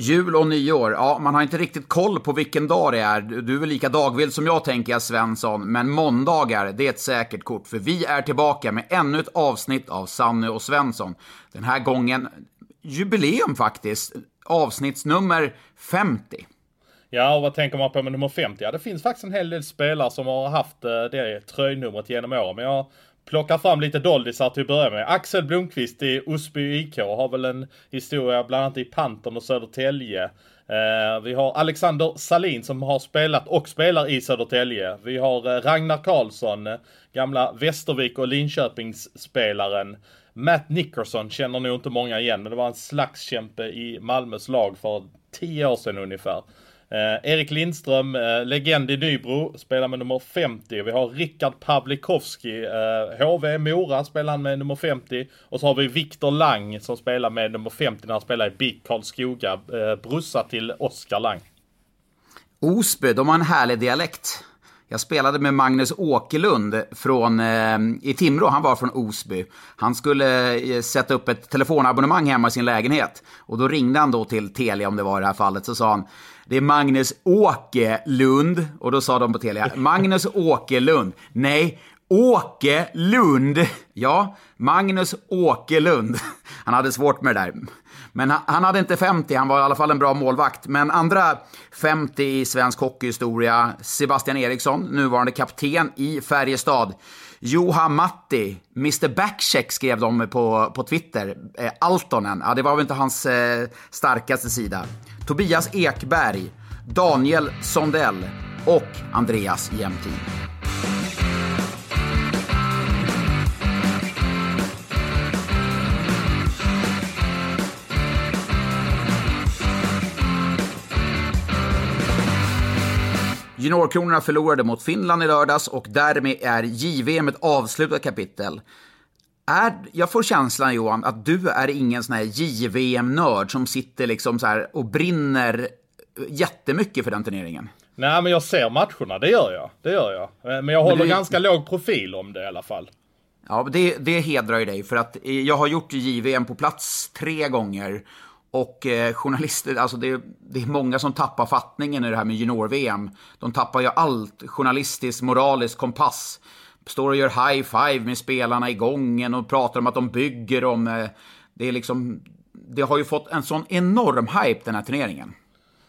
Jul och nyår, ja, man har inte riktigt koll på vilken dag det är. Du är väl lika dagvild som jag tänker jag, Svensson. Men måndagar, det är ett säkert kort. För vi är tillbaka med ännu ett avsnitt av Sanne och Svensson. Den här gången jubileum faktiskt. Avsnittsnummer 50. Ja, och vad tänker man på med nummer 50? Ja, det finns faktiskt en hel del spelare som har haft eh, det tröjnumret genom åren. Men jag plockar fram lite doldisar till att börja med. Axel Blomqvist i Osby IK har väl en historia bland annat i Pantern och Södertälje. Eh, vi har Alexander Salin som har spelat och spelar i Södertälje. Vi har eh, Ragnar Karlsson, gamla Västervik och Linköpingsspelaren. Matt Nickerson känner nog inte många igen, men det var en slagskämpe i Malmös lag för tio år sedan ungefär. Eh, Erik Lindström, eh, legend i Nybro, spelar med nummer 50. Vi har Rickard Pavlikovski, eh, HV Mora spelar han med nummer 50. Och så har vi Viktor Lang som spelar med nummer 50 när han spelar i BIK Karlskoga. Eh, brussa till Oskar Lang. Osby, de har en härlig dialekt. Jag spelade med Magnus Åkerlund från, eh, i Timrå, han var från Osby. Han skulle eh, sätta upp ett telefonabonnemang hemma i sin lägenhet. Och då ringde han då till Telia, om det var i det här fallet, så sa han det är Magnus Åkerlund. Och då sa de på Telia, Magnus Åkerlund. Nej, Åke Lund. Ja, Magnus Åkerlund. Han hade svårt med det där. Men han, hade inte 50, han var i alla fall en bra målvakt. Men andra 50 i svensk hockeyhistoria, Sebastian Eriksson, nuvarande kapten i Färjestad. Juha Matti, Mr Backcheck skrev de på, på Twitter. Eh, Altonen, ja det var väl inte hans eh, starkaste sida. Tobias Ekberg, Daniel Sondell och Andreas Jämtin. Juniorkronorna förlorade mot Finland i lördags och därmed är JVM ett avslutat kapitel. Är, jag får känslan Johan att du är ingen sån här JVM-nörd som sitter liksom så här och brinner jättemycket för den turneringen. Nej men jag ser matcherna, det gör jag. Det gör jag. Men jag håller men det... ganska låg profil om det i alla fall. Ja, det, det hedrar ju dig för att jag har gjort JVM på plats tre gånger och eh, journalister, alltså det, det, är många som tappar fattningen i det här med junior-VM. De tappar ju allt, journalistisk, moralisk kompass. Står och gör high five med spelarna i gången och pratar om att de bygger om... Eh, det är liksom... Det har ju fått en sån enorm hype den här turneringen.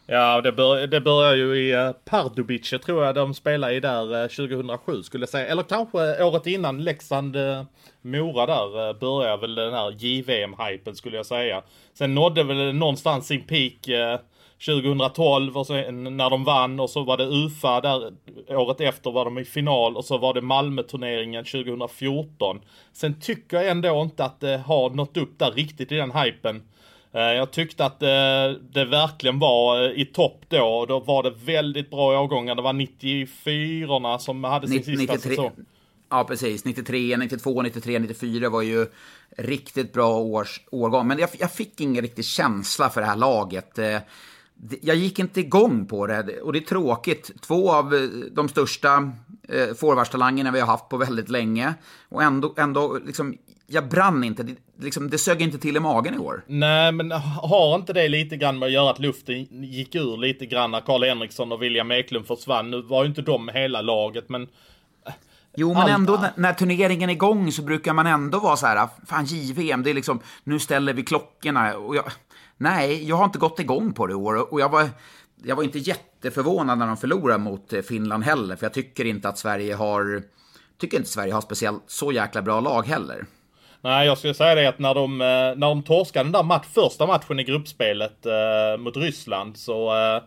Ja, det, bör, det börjar ju i eh, Pardubice tror jag de spelade i där eh, 2007 skulle jag säga. Eller kanske året innan Leksand-Mora där började väl den här JVM-hypen skulle jag säga. Sen nådde väl någonstans sin peak 2012 och sen när de vann och så var det UFA där året efter var de i final och så var det Malmö-turneringen 2014. Sen tycker jag ändå inte att det har nått upp där riktigt i den hypen. Eh, jag tyckte att det, det verkligen var eh, i topp då och då var det väldigt bra årgångar. Det var 94 som hade sin 90, sista 93. säsong. Ja, precis. 93, 92, 93, 94 var ju riktigt bra års, årgång. Men jag, jag fick ingen riktig känsla för det här laget. Eh, jag gick inte igång på det och det är tråkigt. Två av de största eh, forwardstalangerna vi har haft på väldigt länge. Och ändå, ändå liksom, jag brann inte. Det, liksom, det sög inte till i magen i år. Nej, men har inte det lite grann med att göra att luften gick ur lite grann när Karl Henriksson och William Eklund försvann? Nu var ju inte de hela laget, men... Jo, men ändå när, när turneringen är igång så brukar man ändå vara så här, fan JVM, det är liksom, nu ställer vi klockorna. Och jag, nej, jag har inte gått igång på det i år. Och jag var, jag var inte jätteförvånad när de förlorade mot Finland heller, för jag tycker inte att Sverige har, tycker inte Sverige har speciellt så jäkla bra lag heller. Nej, jag skulle säga det att när de, eh, när de torskade den där match, första matchen i gruppspelet eh, mot Ryssland så, eh,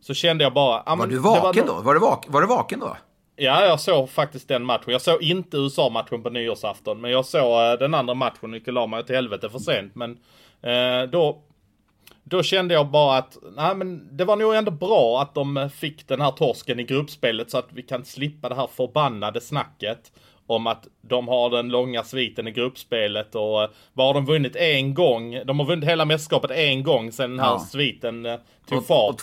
så kände jag bara... Ah, var du vaken var då? Var du, vak var du vaken då? Ja, jag såg faktiskt den matchen. Jag såg inte USA-matchen på nyårsafton, men jag såg eh, den andra matchen, vilket la mig till helvete för sent. Men eh, då då kände jag bara att, nej men det var nog ändå bra att de fick den här torsken i gruppspelet så att vi kan slippa det här förbannade snacket om att de har den långa sviten i gruppspelet och eh, vad har de vunnit en gång? De har vunnit hela mästerskapet en gång sedan den här ja. sviten eh, tog fart. Och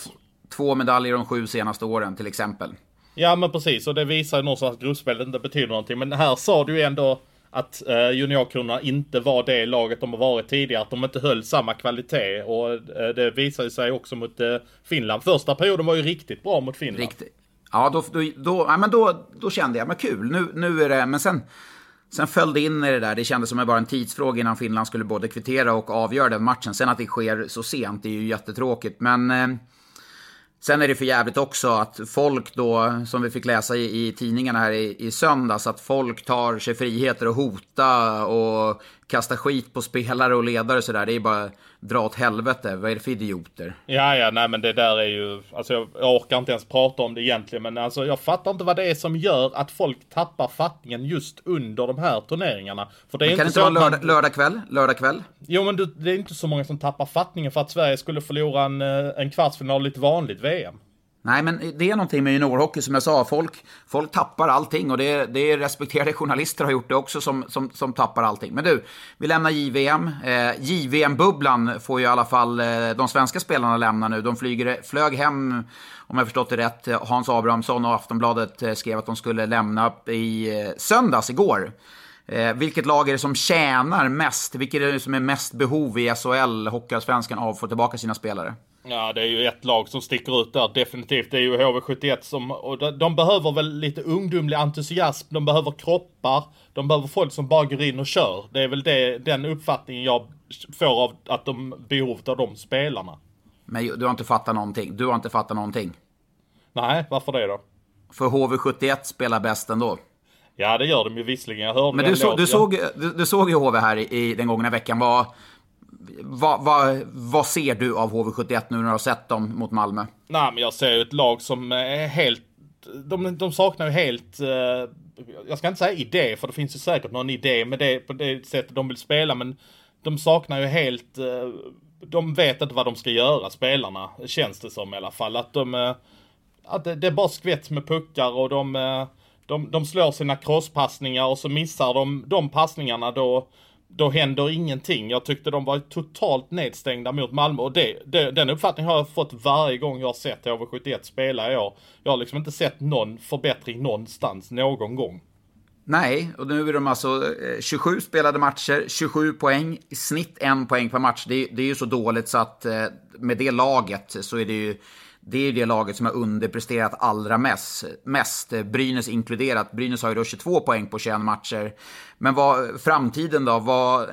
två medaljer de sju senaste åren till exempel. Ja men precis och det visar ju någonstans att gruppspelet inte betyder någonting. Men här sa du ju ändå att eh, juniorkronorna inte var det laget de har varit tidigare. Att de inte höll samma kvalitet. Och eh, det visade sig också mot eh, Finland. Första perioden var ju riktigt bra mot Finland. Riktigt. Ja, då, då, då, ja, men då, då kände jag, men kul, nu, nu är det, men sen, sen föll det in i det där. Det kändes som bara en tidsfråga innan Finland skulle både kvittera och avgöra den matchen. Sen att det sker så sent det är ju jättetråkigt, men eh, Sen är det för jävligt också att folk då, som vi fick läsa i, i tidningarna här i, i söndags, att folk tar sig friheter och hota och kasta skit på spelare och ledare och sådär. Det är bara dra åt helvete. Vad är det för idioter? Ja, ja, nej men det där är ju, alltså jag, orkar inte ens prata om det egentligen, men alltså jag fattar inte vad det är som gör att folk tappar fattningen just under de här turneringarna. För det är men inte kan det inte vara lördag, lördag kväll? Lördag kväll? Jo, men det är inte så många som tappar fattningen för att Sverige skulle förlora en, eh, en kvartsfinal i ett vanligt VM. Nej, men det är någonting med juniorhockey som jag sa. Folk, folk tappar allting och det, det är respekterade journalister har gjort det också som, som, som tappar allting. Men du, vi lämnar JVM. Eh, JVM-bubblan får ju i alla fall eh, de svenska spelarna lämna nu. De flyger, flög hem, om jag förstått det rätt, Hans Abrahamsson och Aftonbladet eh, skrev att de skulle lämna i eh, söndags, igår. Eh, vilket lag är det som tjänar mest? Vilket är det som är mest behov i SHL, Hockeyallsvenskan, av att få tillbaka sina spelare? Ja, det är ju ett lag som sticker ut där definitivt. Det är ju HV71 som, och de, de behöver väl lite ungdomlig entusiasm. De behöver kroppar. De behöver folk som bara går in och kör. Det är väl det, den uppfattningen jag får av att de behovet av de spelarna. Men du har inte fattat någonting. Du har inte fattat någonting. Nej, varför det då? För HV71 spelar bäst ändå. Ja, det gör de ju visserligen. Jag hörde Men du, så, du, såg, du, du, såg ju HV här i, i den gångna veckan. Vad, vad, vad, vad ser du av HV71 nu när du har sett dem mot Malmö? Nej, men jag ser ju ett lag som eh, är helt... De, de saknar ju helt... Eh, jag ska inte säga idé, för det finns ju säkert någon idé med det, på det sättet de vill spela, men de saknar ju helt... Eh, de vet inte vad de ska göra, spelarna, känns det som i alla fall. Att de... Att det, det är bara skvätt med puckar och de... De, de slår sina crosspassningar och så missar de de passningarna då då händer ingenting. Jag tyckte de var totalt nedstängda mot Malmö och det, det, den uppfattningen har jag fått varje gång jag har sett HV71 spela i år. Jag har liksom inte sett någon förbättring någonstans någon gång. Nej, och nu är de alltså eh, 27 spelade matcher, 27 poäng, i snitt en poäng per match. Det, det är ju så dåligt så att eh, med det laget så är det ju det är det laget som har underpresterat allra mest, mest. Brynäs inkluderat. Brynäs har ju då 22 poäng på 21 matcher. Men vad, framtiden då? Vad,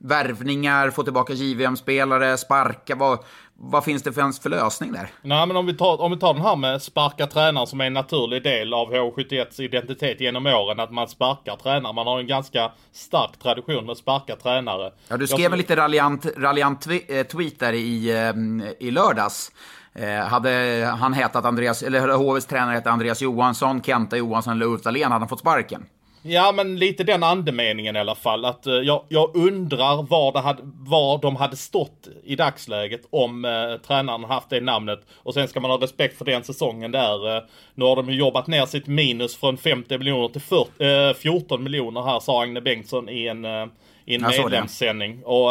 värvningar, få tillbaka JVM-spelare, sparka, vad, vad finns det för, för lösning där? Nej men om vi, tar, om vi tar den här med sparka tränare som är en naturlig del av H71s identitet genom åren. Att man sparkar tränare. Man har en ganska stark tradition med sparka tränare. Ja, du skrev Jag, en lite raljant, raljant eh, tweet där i, eh, i lördags. Eh, hade han hetat Andreas, eller HVs tränare hette Andreas Johansson, Kenta Johansson eller Ulf Dahlén hade han fått sparken. Ja, men lite den andemeningen i alla fall. Att uh, jag, jag, undrar var, det hade, var de hade stått i dagsläget om uh, tränaren haft det namnet. Och sen ska man ha respekt för den säsongen där. Uh, nu har de ju jobbat ner sitt minus från 50 miljoner till 40, 14 miljoner här, sa Agne Bengtsson i en, i en medlemssändning. Och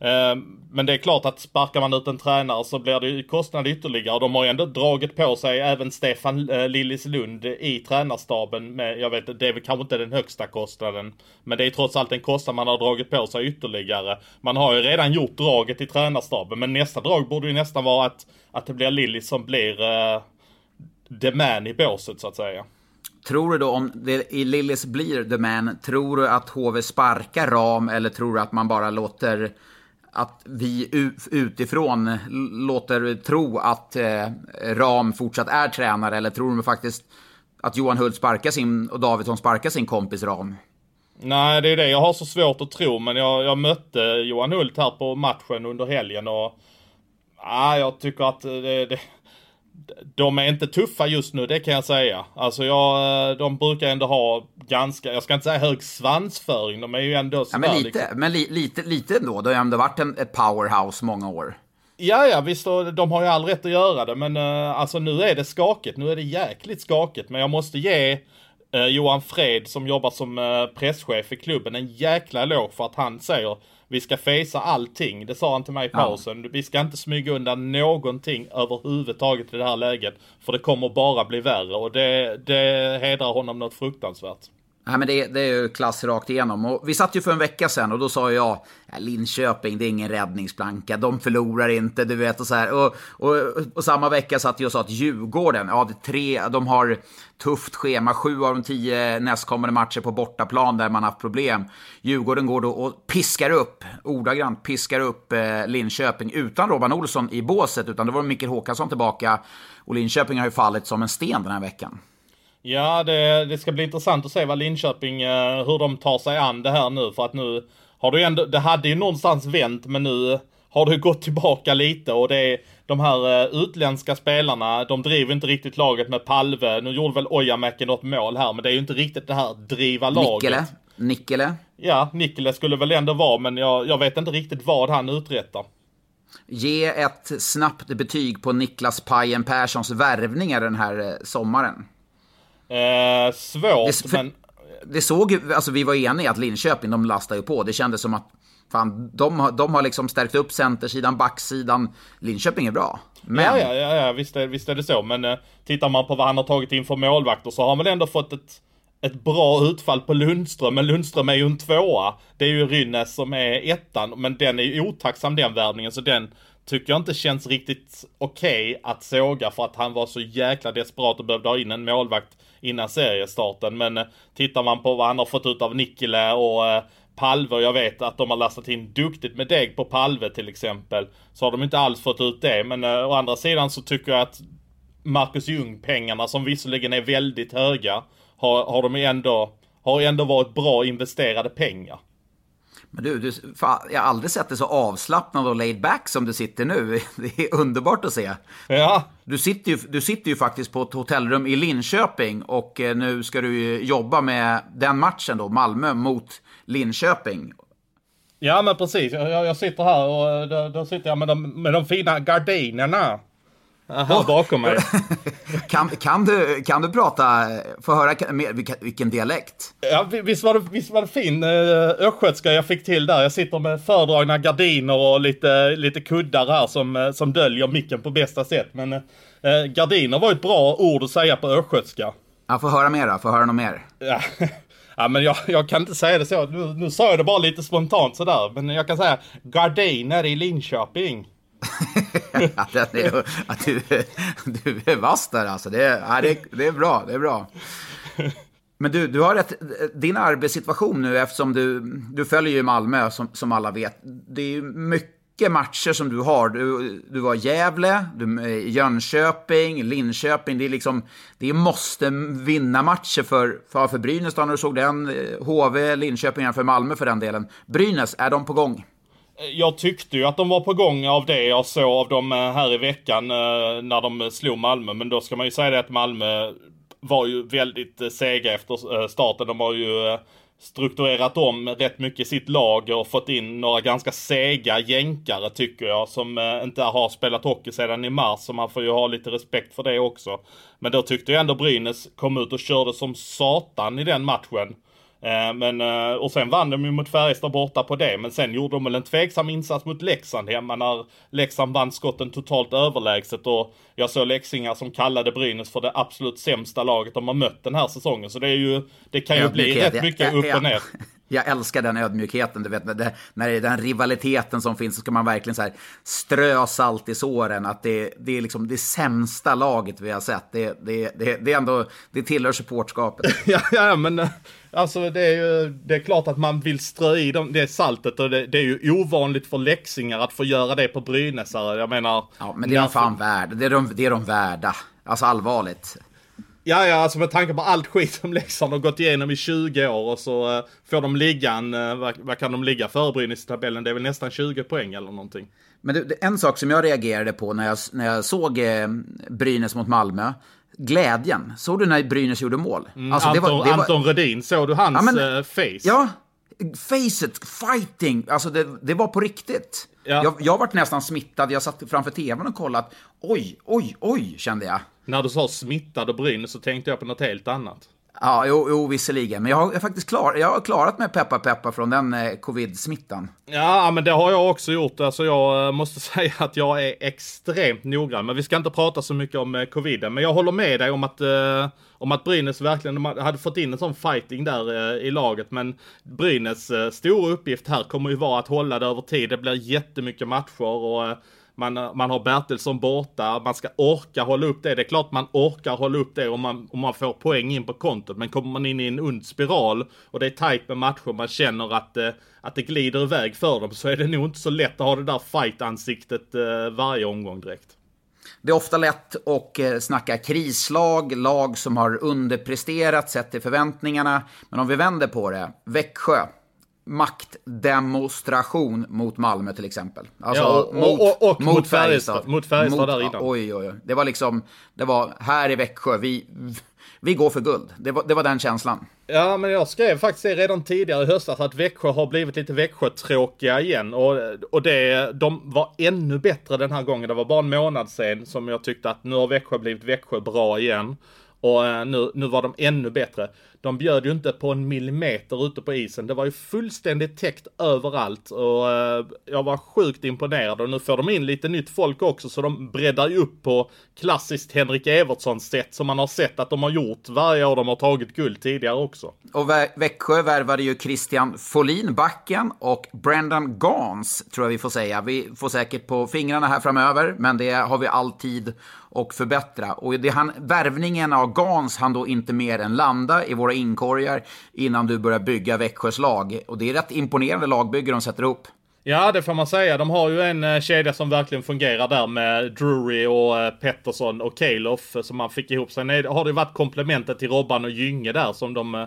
Eh, men det är klart att sparkar man ut en tränare så blir det kostnad ytterligare. De har ju ändå dragit på sig även Stefan eh, Lillis Lillislund i tränarstaben med, jag vet det är väl kanske inte den högsta kostnaden. Men det är trots allt en kostnad man har dragit på sig ytterligare. Man har ju redan gjort draget i tränarstaben men nästa drag borde ju nästan vara att, att det blir Lillis som blir uh, the man i båset så att säga. Tror du då om det i Lillis blir the man, tror du att HV sparkar Ram eller tror du att man bara låter att vi utifrån låter tro att eh, Ram fortsatt är tränare eller tror de faktiskt att Johan Hult sparkar sin och Davidsson sparkar sin kompis Ram? Nej, det är det jag har så svårt att tro, men jag, jag mötte Johan Hult här på matchen under helgen och ja, jag tycker att det, det, de är inte tuffa just nu, det kan jag säga. Alltså jag, de brukar ändå ha ganska, jag ska inte säga hög svansföring, de är ju ändå sådär, ja, men lite, liksom. men li, lite, lite ändå. Det har ju ändå varit en, ett powerhouse många år. Ja, ja, visst, de har ju all rätt att göra det, men uh, alltså nu är det skakigt. Nu är det jäkligt skakigt, men jag måste ge uh, Johan Fred som jobbar som presschef i klubben en jäkla låg för att han säger vi ska fejsa allting. Det sa han till mig i pausen. Ja. Vi ska inte smyga undan någonting överhuvudtaget i det här läget. För det kommer bara bli värre och det, det hedrar honom något fruktansvärt. Nej, men det, det, är ju klass rakt igenom. Och vi satt ju för en vecka sedan och då sa jag Linköping, det är ingen räddningsplanka, de förlorar inte, du vet. Och, så här. Och, och, och samma vecka satt jag och sa att Djurgården, ja, det tre, de har tufft schema, sju av de tio nästkommande matcher på bortaplan där man haft problem. Djurgården går då och piskar upp, ordagrant piskar upp eh, Linköping utan Robban Olsson i båset, utan det var Mikael Håkansson tillbaka. Och Linköping har ju fallit som en sten den här veckan. Ja, det, det ska bli intressant att se vad Linköping, eh, hur de tar sig an det här nu. För att nu har du ändå, det hade ju någonstans vänt, men nu har det gått tillbaka lite och det är de här eh, utländska spelarna, de driver inte riktigt laget med Palve. Nu gjorde väl Ojamäki något mål här, men det är ju inte riktigt det här driva laget. Nikkele. Nikkele. Ja, Nikkele skulle väl ändå vara, men jag, jag vet inte riktigt vad han uträttar. Ge ett snabbt betyg på Niklas Pajen Perssons värvningar den här eh, sommaren. Eh, svårt, det, men... Det såg ju, alltså vi var eniga att Linköping, de lastade ju på. Det kändes som att fan, de, de har liksom stärkt upp centersidan, backsidan. Linköping är bra. Men... Ja, ja, ja, ja visst, är, visst är det så. Men eh, tittar man på vad han har tagit in för målvakter så har han väl ändå fått ett, ett bra utfall på Lundström. Men Lundström är ju en tvåa. Det är ju Rynnes som är ettan. Men den är ju otacksam den värvningen. Så den tycker jag inte känns riktigt okej okay att såga för att han var så jäkla desperat och behövde ha in en målvakt innan seriestarten. Men eh, tittar man på vad han har fått ut av Nikkilä och eh, Palve och jag vet att de har lastat in duktigt med deg på Palve till exempel. Så har de inte alls fått ut det. Men eh, å andra sidan så tycker jag att Marcus Ljung-pengarna som visserligen är väldigt höga har, har de ändå, har ändå varit bra investerade pengar. Men du, du fan, jag har aldrig sett dig så avslappnad och laid back som du sitter nu. Det är underbart att se. Ja. Du sitter ju, du sitter ju faktiskt på ett hotellrum i Linköping och eh, nu ska du jobba med den matchen då, Malmö mot Linköping. Ja men precis, jag, jag sitter här och eh, då, då, sitter jag med de, med de fina gardinerna. Oh. bakom mig. kan, kan, du, kan du prata, få höra vilken, vilken dialekt? Ja, visst var det, visst var det fin eh, östgötska jag fick till där. Jag sitter med fördragna gardiner och lite, lite kuddar här som, eh, som döljer micken på bästa sätt. Men eh, gardiner var ett bra ord att säga på östgötska. Ja, få höra mer då, få höra något mer. Ja. Ja men jag, jag kan inte säga det så, nu, nu sa jag det bara lite spontant sådär. Men jag kan säga gardiner i Linköping. att, är, att du, du är vass där alltså. Det är, ja, det, det är bra, det är bra. Men du, du har rätt, din arbetssituation nu eftersom du, du följer ju Malmö som, som alla vet. Det är ju mycket matcher som du har. Du, du var Gävle, du, Jönköping, Linköping. Det är liksom, det är måste vinna matcher för, för, för Brynäs då när du såg den. Eh, HV, Linköping för Malmö för den delen. Brynäs, är de på gång? Eh, jag tyckte ju att de var på gång av det jag såg av dem eh, här i veckan eh, när de slog Malmö. Men då ska man ju säga det att Malmö var ju väldigt sega efter starten. De har ju strukturerat om rätt mycket i sitt lag och fått in några ganska sega jänkare tycker jag som inte har spelat hockey sedan i mars så man får ju ha lite respekt för det också. Men då tyckte jag ändå Brynäs kom ut och körde som satan i den matchen. Eh, men, eh, och sen vann de ju mot Färjestad borta på det, men sen gjorde de väl en tveksam insats mot Leksand hemma när Leksand vann skotten totalt överlägset och jag såg leksingar som kallade Brynäs för det absolut sämsta laget de har mött den här säsongen. Så det är ju, det kan ju bli rätt mycket upp och ner. Jag älskar den ödmjukheten, du vet, när det är den rivaliteten som finns så ska man verkligen så här strö salt i såren. Att det, det är liksom det sämsta laget vi har sett. Det, det, det, det är ändå, det tillhör supportskapet. ja, ja, men Alltså det är ju, det är klart att man vill strö i dem, det saltet och det, det är ju ovanligt för läxingar att få göra det på Brynäsare. Jag menar... Ja, men det är de fan värda. Det är de, det är de värda. Alltså allvarligt. Ja, ja, alltså med tanke på allt skit som Leksand har gått igenom i 20 år och så uh, får de ligga en, uh, vad, vad, kan de ligga före Brynäs i tabellen? Det är väl nästan 20 poäng eller någonting. Men det, en sak som jag reagerade på när jag, när jag såg eh, Brynäs mot Malmö, glädjen. Såg du när Brynäs gjorde mål? Mm, alltså, Anton, det var, det var... Anton Rödin, såg du hans ja, men, uh, face? Ja, facet, fighting, alltså det, det var på riktigt. Ja. Jag, jag varit nästan smittad. Jag satt framför tvn och kollat. Oj, oj, oj, kände jag. När du sa smittad och Brynäs så tänkte jag på något helt annat. Ja, jo, jo visserligen. Men jag har, jag faktiskt klar, jag har klarat mig peppa peppa från den eh, covid-smittan. Ja, men det har jag också gjort. Alltså jag eh, måste säga att jag är extremt noggrann. Men vi ska inte prata så mycket om eh, coviden. Men jag håller med dig om att, eh, om att Brynäs verkligen hade fått in en sån fighting där eh, i laget. Men Brynäs eh, stora uppgift här kommer ju vara att hålla det över tid. Det blir jättemycket matcher och eh, man, eh, man har Bertilsson borta, man ska orka hålla upp det. Det är klart man orkar hålla upp det om man, om man får poäng in på kontot. Men kommer man in i en ond spiral och det är tajt med matcher, man känner att, eh, att det glider iväg för dem, så är det nog inte så lätt att ha det där fight-ansiktet eh, varje omgång direkt. Det är ofta lätt att eh, snacka krislag, lag som har underpresterat sett till förväntningarna. Men om vi vänder på det, Växjö, maktdemonstration mot Malmö till exempel. Alltså, ja, och, mot, och, och, och mot, Färjestad. Mot Färjestad där innan. Oj, oj, oj. Det var liksom, det var här i Växjö, vi, vi går för guld. Det var, det var den känslan. Ja, men jag skrev faktiskt det redan tidigare i höstas att Växjö har blivit lite Växjö-tråkiga igen. Och, och det, de var ännu bättre den här gången. Det var bara en månad sen som jag tyckte att nu har Växjö blivit Växjö bra igen. Och eh, nu, nu var de ännu bättre. De bjöd ju inte på en millimeter ute på isen. Det var ju fullständigt täckt överallt och eh, jag var sjukt imponerad och nu får de in lite nytt folk också så de breddar ju upp på klassiskt Henrik Evertsson sätt som man har sett att de har gjort varje år de har tagit guld tidigare också. Och Växjö värvade ju Christian Folin, backen, och Brendan Gans, tror jag vi får säga. Vi får säkert på fingrarna här framöver, men det har vi alltid och förbättra. Och det han, värvningen av Gans han då inte mer än landa i våra inkorgar innan du börjar bygga Växjös lag. Och det är rätt imponerande lagbygge de sätter ihop. Ja, det får man säga. De har ju en eh, kedja som verkligen fungerar där med Drury och eh, Pettersson och Kalof eh, som man fick ihop. Sen har det varit komplementet till Robban och Gynge där som de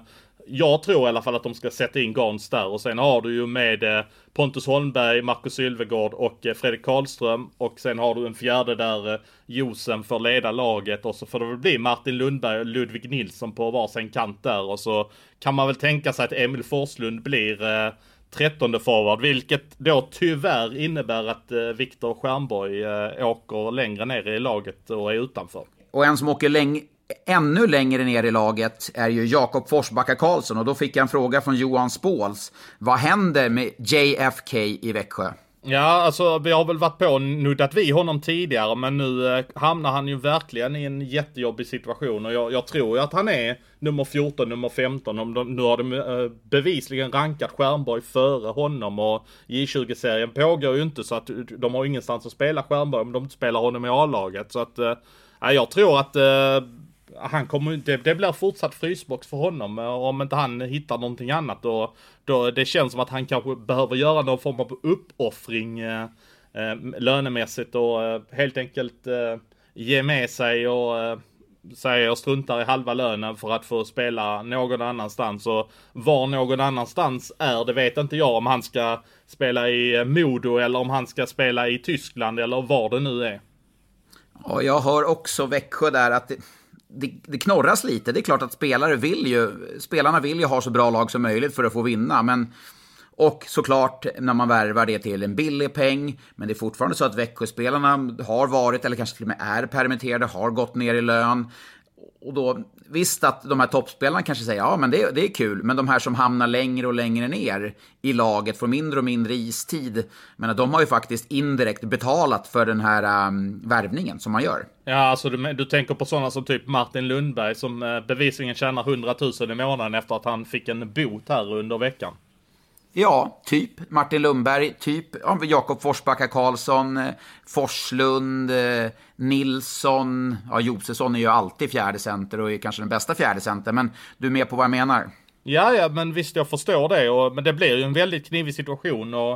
jag tror i alla fall att de ska sätta in Gans där. Och sen har du ju med eh, Pontus Holmberg, Marcus Sylvegård och eh, Fredrik Karlström. Och sen har du en fjärde där eh, Josen får leda laget. Och så får det väl bli Martin Lundberg och Ludvig Nilsson på varsin kant där. Och så kan man väl tänka sig att Emil Forslund blir trettonde forward, vilket då tyvärr innebär att Viktor Stjernborg åker längre ner i laget och är utanför. Och en som åker länge ännu längre ner i laget är ju Jakob Forsbacka Karlsson och då fick jag en fråga från Johan Spåls. Vad händer med JFK i Växjö? Ja, alltså vi har väl varit på och nuddat vi honom tidigare, men nu eh, hamnar han ju verkligen i en jättejobbig situation och jag, jag tror ju att han är nummer 14, nummer 15. Om de, nu har de eh, bevisligen rankat Stjernborg före honom och J20-serien pågår ju inte så att eh, de har ingenstans att spela Stjernborg om de inte spelar honom i A-laget. Så att, eh, jag tror att eh, han kommer inte, det blir fortsatt frysbox för honom eh, om inte han hittar någonting annat Då, då det känns som att han kanske behöver göra någon form av uppoffring eh, eh, lönemässigt och eh, helt enkelt eh, ge med sig och eh, säga jag struntar i halva lönen för att få spela någon annanstans och var någon annanstans är det vet inte jag om han ska spela i eh, Modo eller om han ska spela i Tyskland eller var det nu är. Ja, jag hör också Växjö där att det det, det knorras lite. Det är klart att spelare vill ju, spelarna vill ju ha så bra lag som möjligt för att få vinna. Men, och såklart när man värvar det till en billig peng. Men det är fortfarande så att Växjöspelarna har varit, eller kanske till och med är permitterade, har gått ner i lön. Och då, visst att de här toppspelarna kanske säger ja men det, det är kul, men de här som hamnar längre och längre ner i laget får mindre och mindre istid. Men de har ju faktiskt indirekt betalat för den här um, värvningen som man gör. Ja, alltså du, du tänker på sådana som typ Martin Lundberg som eh, bevisligen tjänar 100 000 i månaden efter att han fick en bot här under veckan. Ja, typ Martin Lundberg, typ Jakob Forsbacka Karlsson, eh, Forslund, eh, Nilsson. Ja, Josefsson är ju alltid fjärde center och är kanske den bästa fjärde center, men du är med på vad jag menar? Ja, ja, men visst jag förstår det, och, men det blir ju en väldigt knivig situation och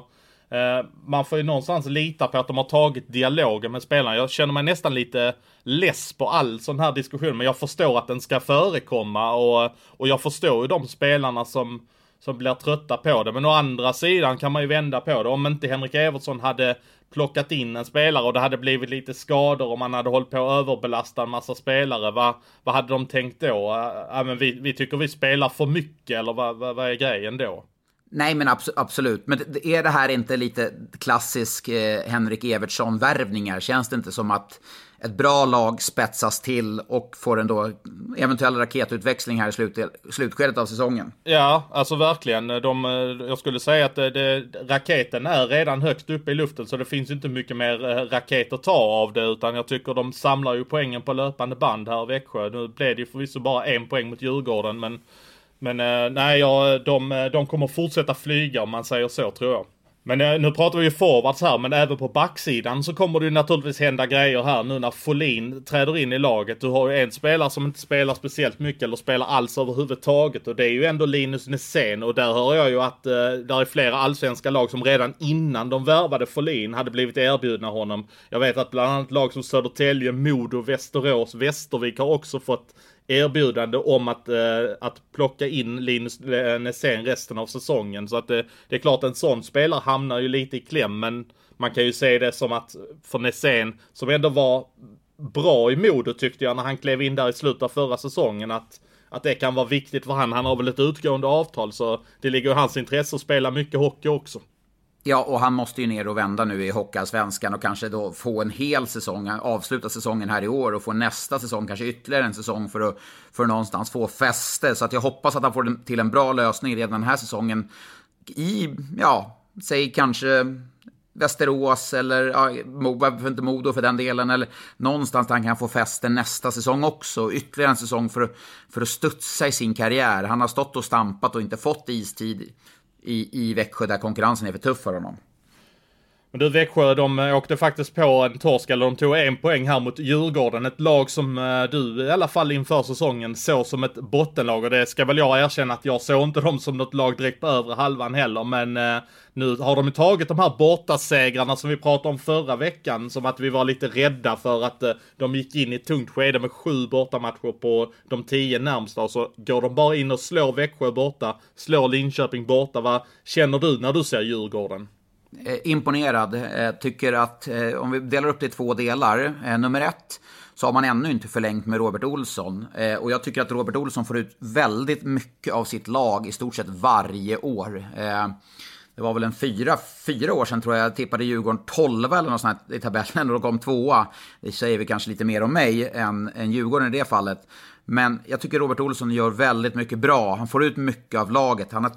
eh, man får ju någonstans lita på att de har tagit dialogen med spelarna. Jag känner mig nästan lite less på all sån här diskussion, men jag förstår att den ska förekomma och, och jag förstår ju de spelarna som som blir trötta på det. Men å andra sidan kan man ju vända på det. Om inte Henrik Evertsson hade plockat in en spelare och det hade blivit lite skador och man hade hållit på att överbelasta en massa spelare. Vad, vad hade de tänkt då? Äh, äh men vi, vi tycker vi spelar för mycket eller vad, vad, vad är grejen då? Nej, men abs absolut. Men är det här inte lite klassisk eh, Henrik Evertsson-värvningar? Känns det inte som att ett bra lag spetsas till och får en då eventuell raketutväxling här i slut, slutskedet av säsongen. Ja, alltså verkligen. De, eh, jag skulle säga att det, det, raketen är redan högt uppe i luften så det finns inte mycket mer eh, raket att ta av det utan jag tycker de samlar ju poängen på löpande band här i Växjö. Nu blev det ju förvisso bara en poäng mot Djurgården men men eh, nej, ja, de, eh, de kommer fortsätta flyga om man säger så tror jag. Men eh, nu pratar vi ju forwards här, men även på backsidan så kommer det ju naturligtvis hända grejer här nu när Folin träder in i laget. Du har ju en spelare som inte spelar speciellt mycket eller spelar alls överhuvudtaget och det är ju ändå Linus Nässén och där hör jag ju att eh, där är flera allsvenska lag som redan innan de värvade Folin hade blivit erbjudna honom. Jag vet att bland annat lag som Södertälje, Modo, Västerås, Västervik har också fått erbjudande om att, eh, att plocka in Linus eh, Nässén resten av säsongen. Så att det, det är klart en sån spelare hamnar ju lite i kläm men man kan ju se det som att för Nässén som ändå var bra i Modo tyckte jag när han klev in där i slutet av förra säsongen att att det kan vara viktigt för han. Han har väl ett utgående avtal så det ligger i hans intresse att spela mycket hockey också. Ja, och han måste ju ner och vända nu i Hockeyallsvenskan och kanske då få en hel säsong, avsluta säsongen här i år och få nästa säsong, kanske ytterligare en säsong för att, för att någonstans få fäste. Så att jag hoppas att han får till en bra lösning redan den här säsongen i, ja, säg kanske Västerås eller ja, inte Modo för den delen. Eller någonstans där han kan få fäste nästa säsong också. Ytterligare en säsong för, för att studsa i sin karriär. Han har stått och stampat och inte fått istid i, i Växjö där konkurrensen är för tuff för honom. Men du Växjö, de eh, åkte faktiskt på en torsk, eller de tog en poäng här mot Djurgården. Ett lag som eh, du i alla fall inför säsongen såg som ett bottenlag. Och det ska väl jag erkänna att jag såg inte dem som något lag direkt på övre halvan heller. Men eh, nu har de tagit de här bortasegrarna som vi pratade om förra veckan. Som att vi var lite rädda för att eh, de gick in i ett tungt skede med sju bortamatcher på de tio närmsta. Och så går de bara in och slår Växjö borta, slår Linköping borta. Vad känner du när du ser Djurgården? Eh, imponerad. Eh, tycker att eh, om vi delar upp det i två delar. Nummer ett så har man ännu inte förlängt med Robert Olsson. och jag tycker att Robert Olsson får ut väldigt mycket av sitt lag i stort sett varje år. det var väl en fyra, fyra år sedan tror jag jag tippade Djurgården 12 eller något sånt i tabellen och de kom tvåa. Det säger vi kanske lite mer om mig än, än Djurgården i det fallet. Men jag tycker Robert Olsson gör väldigt mycket bra. Han får ut mycket av laget. Han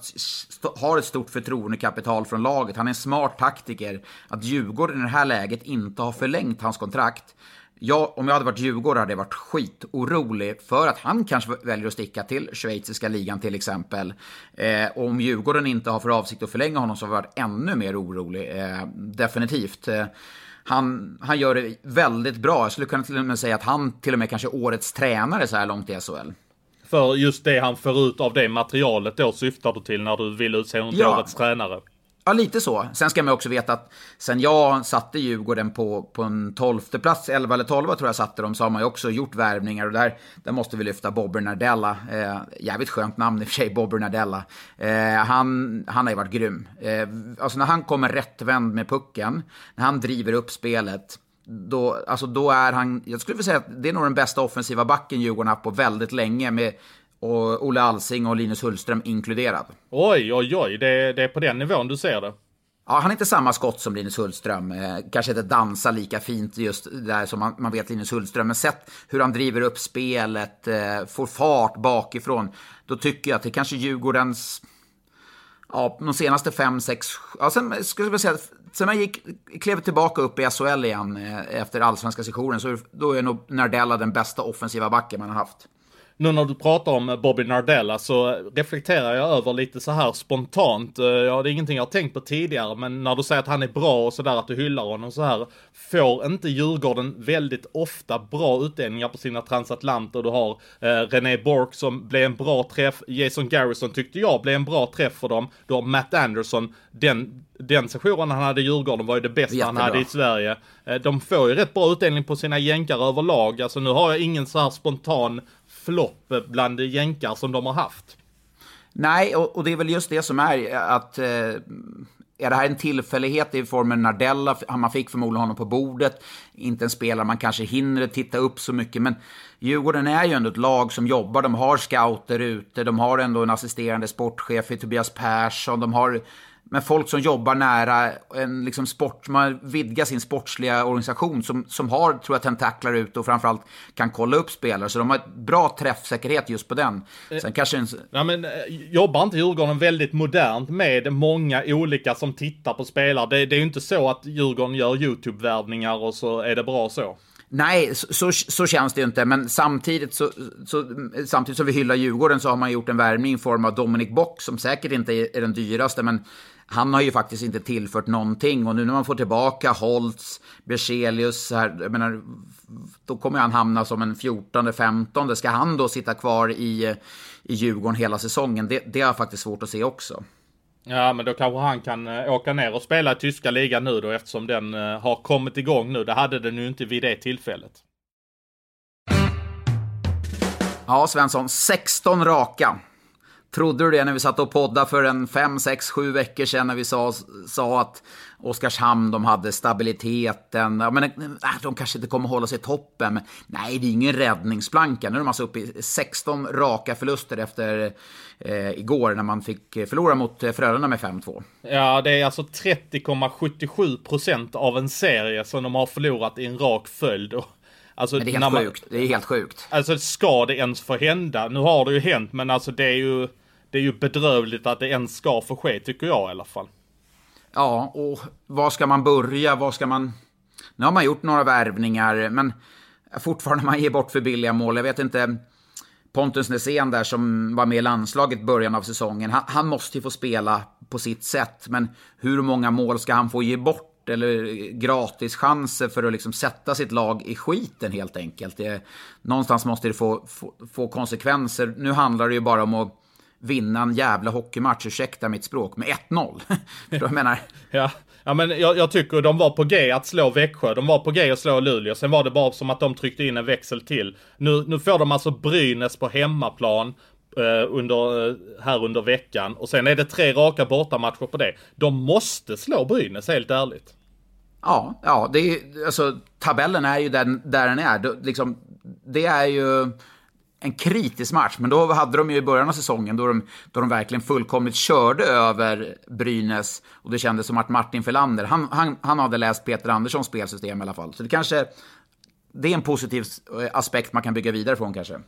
har ett stort förtroendekapital från laget. Han är en smart taktiker. Att Djurgården i det här läget inte har förlängt hans kontrakt. Jag, om jag hade varit Djurgården hade jag varit skitorolig för att han kanske väljer att sticka till schweiziska ligan till exempel. Eh, och om Djurgården inte har för avsikt att förlänga honom så hade jag varit ännu mer orolig. Eh, definitivt. Eh, han, han gör det väldigt bra. Jag skulle kunna till och med säga att han till och med kanske är årets tränare så här långt i SHL. För just det han får ut av det materialet då syftar du till när du vill utse honom till ja. årets tränare? Ja, lite så. Sen ska man också veta att sen jag satte Djurgården på, på en tolfte plats, 11 eller 12 tror jag satte dem, så har man ju också gjort värvningar. Och där, där måste vi lyfta Bobber Nardella. Eh, jävligt skönt namn i och för sig, Bobber Nardella. Eh, han, han har ju varit grym. Eh, alltså när han kommer rättvänd med pucken, när han driver upp spelet, då, alltså då är han, jag skulle vilja säga att det är nog den bästa offensiva backen Djurgården har haft på väldigt länge. Med och Olle Alsing och Linus Hullström inkluderad. Oj, oj, oj. Det, det är på den nivån du ser det. Ja, han är inte samma skott som Linus Hullström. Eh, kanske inte dansar lika fint just där som man, man vet Linus Hullström. Men sett hur han driver upp spelet, eh, får fart bakifrån. Då tycker jag att det kanske Djurgårdens... Ja, de senaste fem, sex... Ja, sen skulle jag säga Sen jag gick, klev tillbaka upp i SHL igen eh, efter allsvenska sessionen så då är nog Nardella den bästa offensiva backen man har haft nu när du pratar om Bobby Nardella så reflekterar jag över lite så här spontant. Eh, ja, det är ingenting jag har tänkt på tidigare, men när du säger att han är bra och sådär, att du hyllar honom så här. Får inte Djurgården väldigt ofta bra utdelningar på sina transatlanter? Du har eh, René Bork som blev en bra träff. Jason Garrison tyckte jag blev en bra träff för dem. Du har Matt Anderson. Den, den sessionen han hade i Djurgården var ju det bästa Jättebra. han hade i Sverige. Eh, de får ju rätt bra utdelning på sina jänkare överlag. Alltså nu har jag ingen så här spontan flopp bland jänkar som de har haft. Nej, och, och, det är väl just det som är att eh, är det här en tillfällighet i formen Nardella? Man fick förmodligen honom på bordet. Inte en spelare man kanske hinner titta upp så mycket. Men Djurgården är ju ändå ett lag som jobbar. De har scouter ute. De har ändå en assisterande sportchef i Tobias Persson. De har med folk som jobbar nära en liksom sport, man vidgar sin sportsliga organisation som, som har, tror jag, tentaklar ut och framförallt kan kolla upp spelare. Så de har ett bra träffsäkerhet just på den. Sen kanske en... Ja, men, eh, jobbar inte Djurgården väldigt modernt med många olika som tittar på spelare? Det, det är ju inte så att Djurgården gör YouTube-värvningar och så är det bra så. Nej, så, så, så, känns det ju inte. Men samtidigt, så, så, samtidigt som vi hyllar Djurgården så har man gjort en värvning i form av Dominic Bock som säkert inte är, är den dyraste. Men han har ju faktiskt inte tillfört någonting. Och nu när man får tillbaka Holtz, Berzelius, här, jag menar, då kommer han hamna som en 14-15. Ska han då sitta kvar i, i Djurgården hela säsongen? Det, det har jag faktiskt svårt att se också. Ja, men då kanske han kan eh, åka ner och spela i tyska ligan nu då eftersom den eh, har kommit igång nu. Det hade den ju inte vid det tillfället. Ja, Svensson. 16 raka. Trodde du det när vi satt och poddade för en 5, 6, 7 veckor sedan när vi sa, sa att Oskarshamn, de hade stabiliteten. Ja, men, äh, de kanske inte kommer hålla sig i toppen. Men nej, det är ingen räddningsplanka. Nu är de alltså uppe i 16 raka förluster efter eh, igår när man fick förlora mot eh, Frölunda med 5-2. Ja, det är alltså 30,77 procent av en serie som de har förlorat i en rak följd. Alltså, det är helt man, sjukt. Det är helt sjukt. Alltså ska det ens få hända? Nu har det ju hänt, men alltså det är ju, det är ju bedrövligt att det ens ska få ske, tycker jag i alla fall. Ja, och var ska man börja? Var ska man... Nu har man gjort några värvningar, men fortfarande man ger bort för billiga mål. Jag vet inte... Pontus Nässén där som var med i landslaget början av säsongen, han, han måste ju få spela på sitt sätt. Men hur många mål ska han få ge bort? Eller gratischanser för att liksom sätta sitt lag i skiten helt enkelt. Det, någonstans måste det få, få, få, konsekvenser. Nu handlar det ju bara om att vinna en jävla hockeymatch, ursäkta mitt språk, med 1-0. Förstår du jag menar? Ja, ja men jag, jag, tycker de var på G att slå Växjö, de var på G att slå Luleå, sen var det bara som att de tryckte in en växel till. Nu, nu får de alltså Brynäs på hemmaplan, Eh, under, eh, här under veckan. Och sen är det tre raka bortamatcher på det. De måste slå Brynäs, helt ärligt. Ja, ja det är, alltså, tabellen är ju den, där den är. Det, liksom, det är ju en kritisk match, men då hade de ju i början av säsongen då de, då de verkligen fullkomligt körde över Brynäs och det kändes som att Martin Felander, han, han, han hade läst Peter Anderssons spelsystem i alla fall. Så det kanske, det är en positiv eh, aspekt man kan bygga vidare från kanske.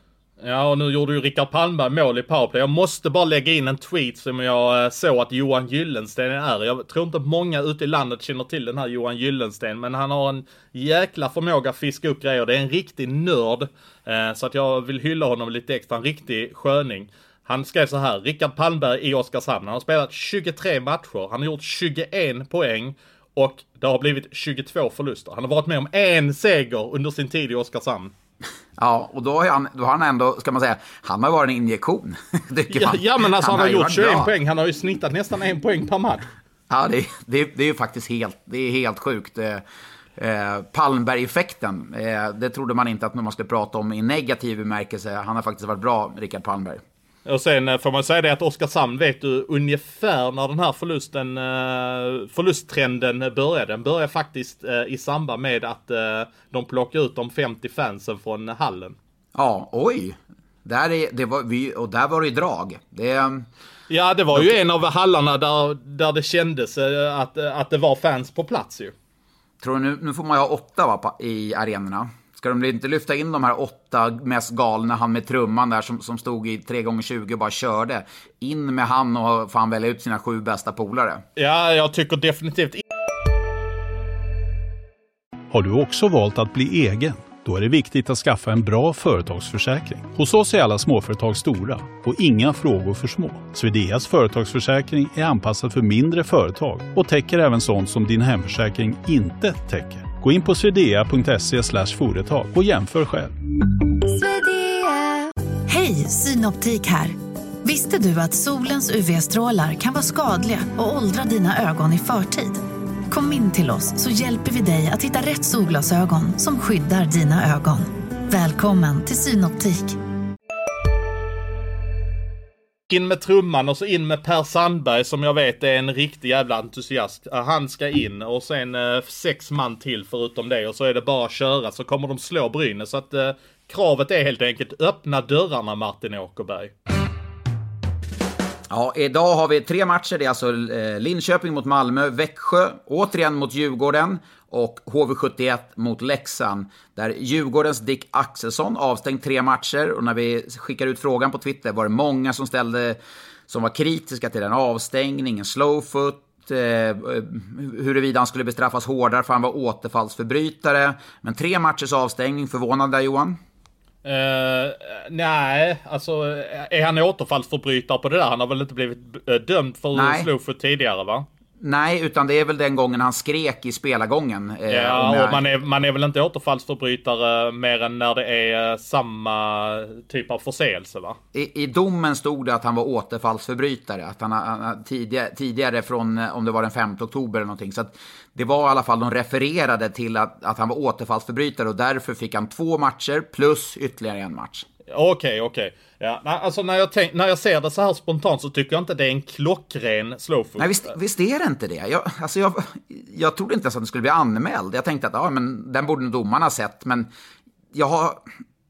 Ja, och nu gjorde ju Rickard Palmberg mål i powerplay. Jag måste bara lägga in en tweet som jag eh, såg att Johan Gyllensten är. Jag tror inte många ute i landet känner till den här Johan Gyllensten, men han har en jäkla förmåga att fiska upp grejer. Det är en riktig nörd, eh, så att jag vill hylla honom lite extra. En riktig sköning. Han skrev så här, Rickard Palmberg i Oskarshamn. Han har spelat 23 matcher, han har gjort 21 poäng och det har blivit 22 förluster. Han har varit med om en seger under sin tid i Oskarshamn. Ja, och då har, han, då har han ändå, ska man säga, han har varit en injektion. ja, ja, men alltså han, han har, gjort 21 bra. poäng. Han har ju snittat nästan en poäng per match. Ja, det, det, det är ju faktiskt helt, det är helt sjukt. Eh, eh, Palmberg-effekten, eh, det trodde man inte att man skulle prata om i negativ bemärkelse. Han har faktiskt varit bra, Rickard Palmberg. Och sen eh, får man säga det att Oskarshamn vet du ungefär när den här förlusten, eh, förlusttrenden började. Den började faktiskt eh, i samband med att de plockade ut de 50 fansen från hallen. Ja, oj. Där är, det var, vi, och där var det drag. Det, ja, det var ju en av hallarna där, där det kändes att, att det var fans på plats ju. Tror du nu, nu får man ju ha åtta va, i arenorna. Ska de inte lyfta in de här åtta mest galna, han med trumman där som, som stod i 3x20 och bara körde. In med han och få han välja ut sina sju bästa polare. Ja, jag tycker definitivt. Har du också valt att bli egen? Då är det viktigt att skaffa en bra företagsförsäkring. Hos oss är alla småföretag stora och inga frågor för små. Swedeas företagsförsäkring är anpassad för mindre företag och täcker även sånt som din hemförsäkring inte täcker. Gå in på swedea.se företag och jämför själv. Hej, Synoptik här. Visste du att solens UV-strålar kan vara skadliga och åldra dina ögon i förtid? Kom in till oss så hjälper vi dig att hitta rätt solglasögon som skyddar dina ögon. Välkommen till Synoptik in med trumman och så in med Per Sandberg som jag vet är en riktig jävla entusiast. Han ska in och sen eh, sex man till förutom det och så är det bara att köra så kommer de slå Brynäs. Så att eh, kravet är helt enkelt öppna dörrarna Martin Åkerberg. Ja, idag har vi tre matcher. Det är alltså eh, Linköping mot Malmö, Växjö, återigen mot Djurgården och HV71 mot Leksand. Där Djurgårdens Dick Axelsson avstängt tre matcher och när vi skickar ut frågan på Twitter var det många som ställde som var kritiska till den avstängningen, slowfoot, eh, huruvida han skulle bestraffas hårdare för han var återfallsförbrytare. Men tre matchers avstängning, förvånad där Johan? Uh, nej, alltså är han återfallsförbrytare på det där? Han har väl inte blivit dömd för slowfoot tidigare va? Nej, utan det är väl den gången han skrek i spelargången. Eh, ja, och man är, man är väl inte återfallsförbrytare mer än när det är samma typ av förseelse va? I, I domen stod det att han var återfallsförbrytare. Att han, han tidigare, tidigare från, om det var den 5 oktober eller någonting. Så att det var i alla fall, de refererade till att, att han var återfallsförbrytare och därför fick han två matcher plus ytterligare en match. Okej, okay, okej. Okay. Ja, alltså när jag, tänk, när jag ser det så här spontant så tycker jag inte det är en klockren slowfood. Nej, visst, visst är det inte det. Jag, alltså jag, jag trodde inte ens att den skulle bli anmäld. Jag tänkte att ja, men den borde domarna ha sett, men jag har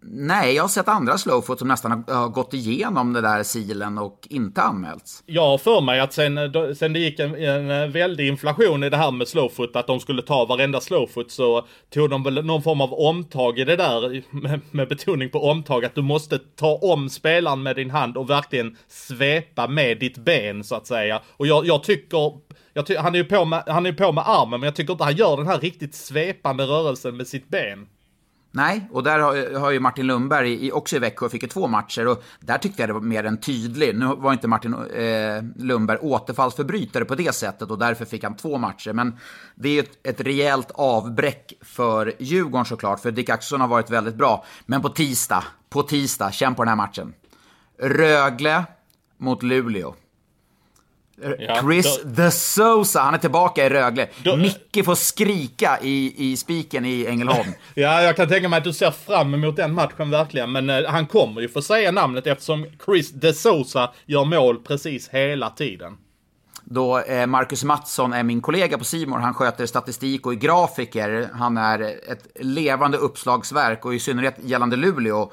Nej, jag har sett andra slowfoot som nästan har, gått igenom det där silen och inte anmälts. Jag har för mig att sen, sen det gick en, en eh, väldig inflation i det här med slowfoot, att de skulle ta varenda slowfoot, så tog de väl någon form av omtag i det där, med, med betoning på omtag, att du måste ta om spelaren med din hand och verkligen svepa med ditt ben, så att säga. Och jag, jag tycker Ty han är ju på med, han är på med armen, men jag tycker inte han gör den här riktigt svepande rörelsen med sitt ben. Nej, och där har, har ju Martin Lundberg i, också i Växjö fick ju två matcher och där tyckte jag det var mer än tydlig. Nu var inte Martin eh, Lundberg återfallsförbrytare på det sättet och därför fick han två matcher. Men det är ju ett, ett rejält avbräck för Djurgården såklart, för Dick Axelsson har varit väldigt bra. Men på tisdag, på tisdag, känn på den här matchen. Rögle mot Luleå. Ja, Chris då, the Sosa, han är tillbaka i Rögle. Då, Micke får skrika i, i spiken i Ängelholm. ja, jag kan tänka mig att du ser fram emot den matchen verkligen. Men uh, han kommer ju få säga namnet eftersom Chris de Sosa gör mål precis hela tiden. Då eh, Marcus Mattsson är min kollega på Simor. Han sköter statistik och är grafiker. Han är ett levande uppslagsverk och i synnerhet gällande Luleå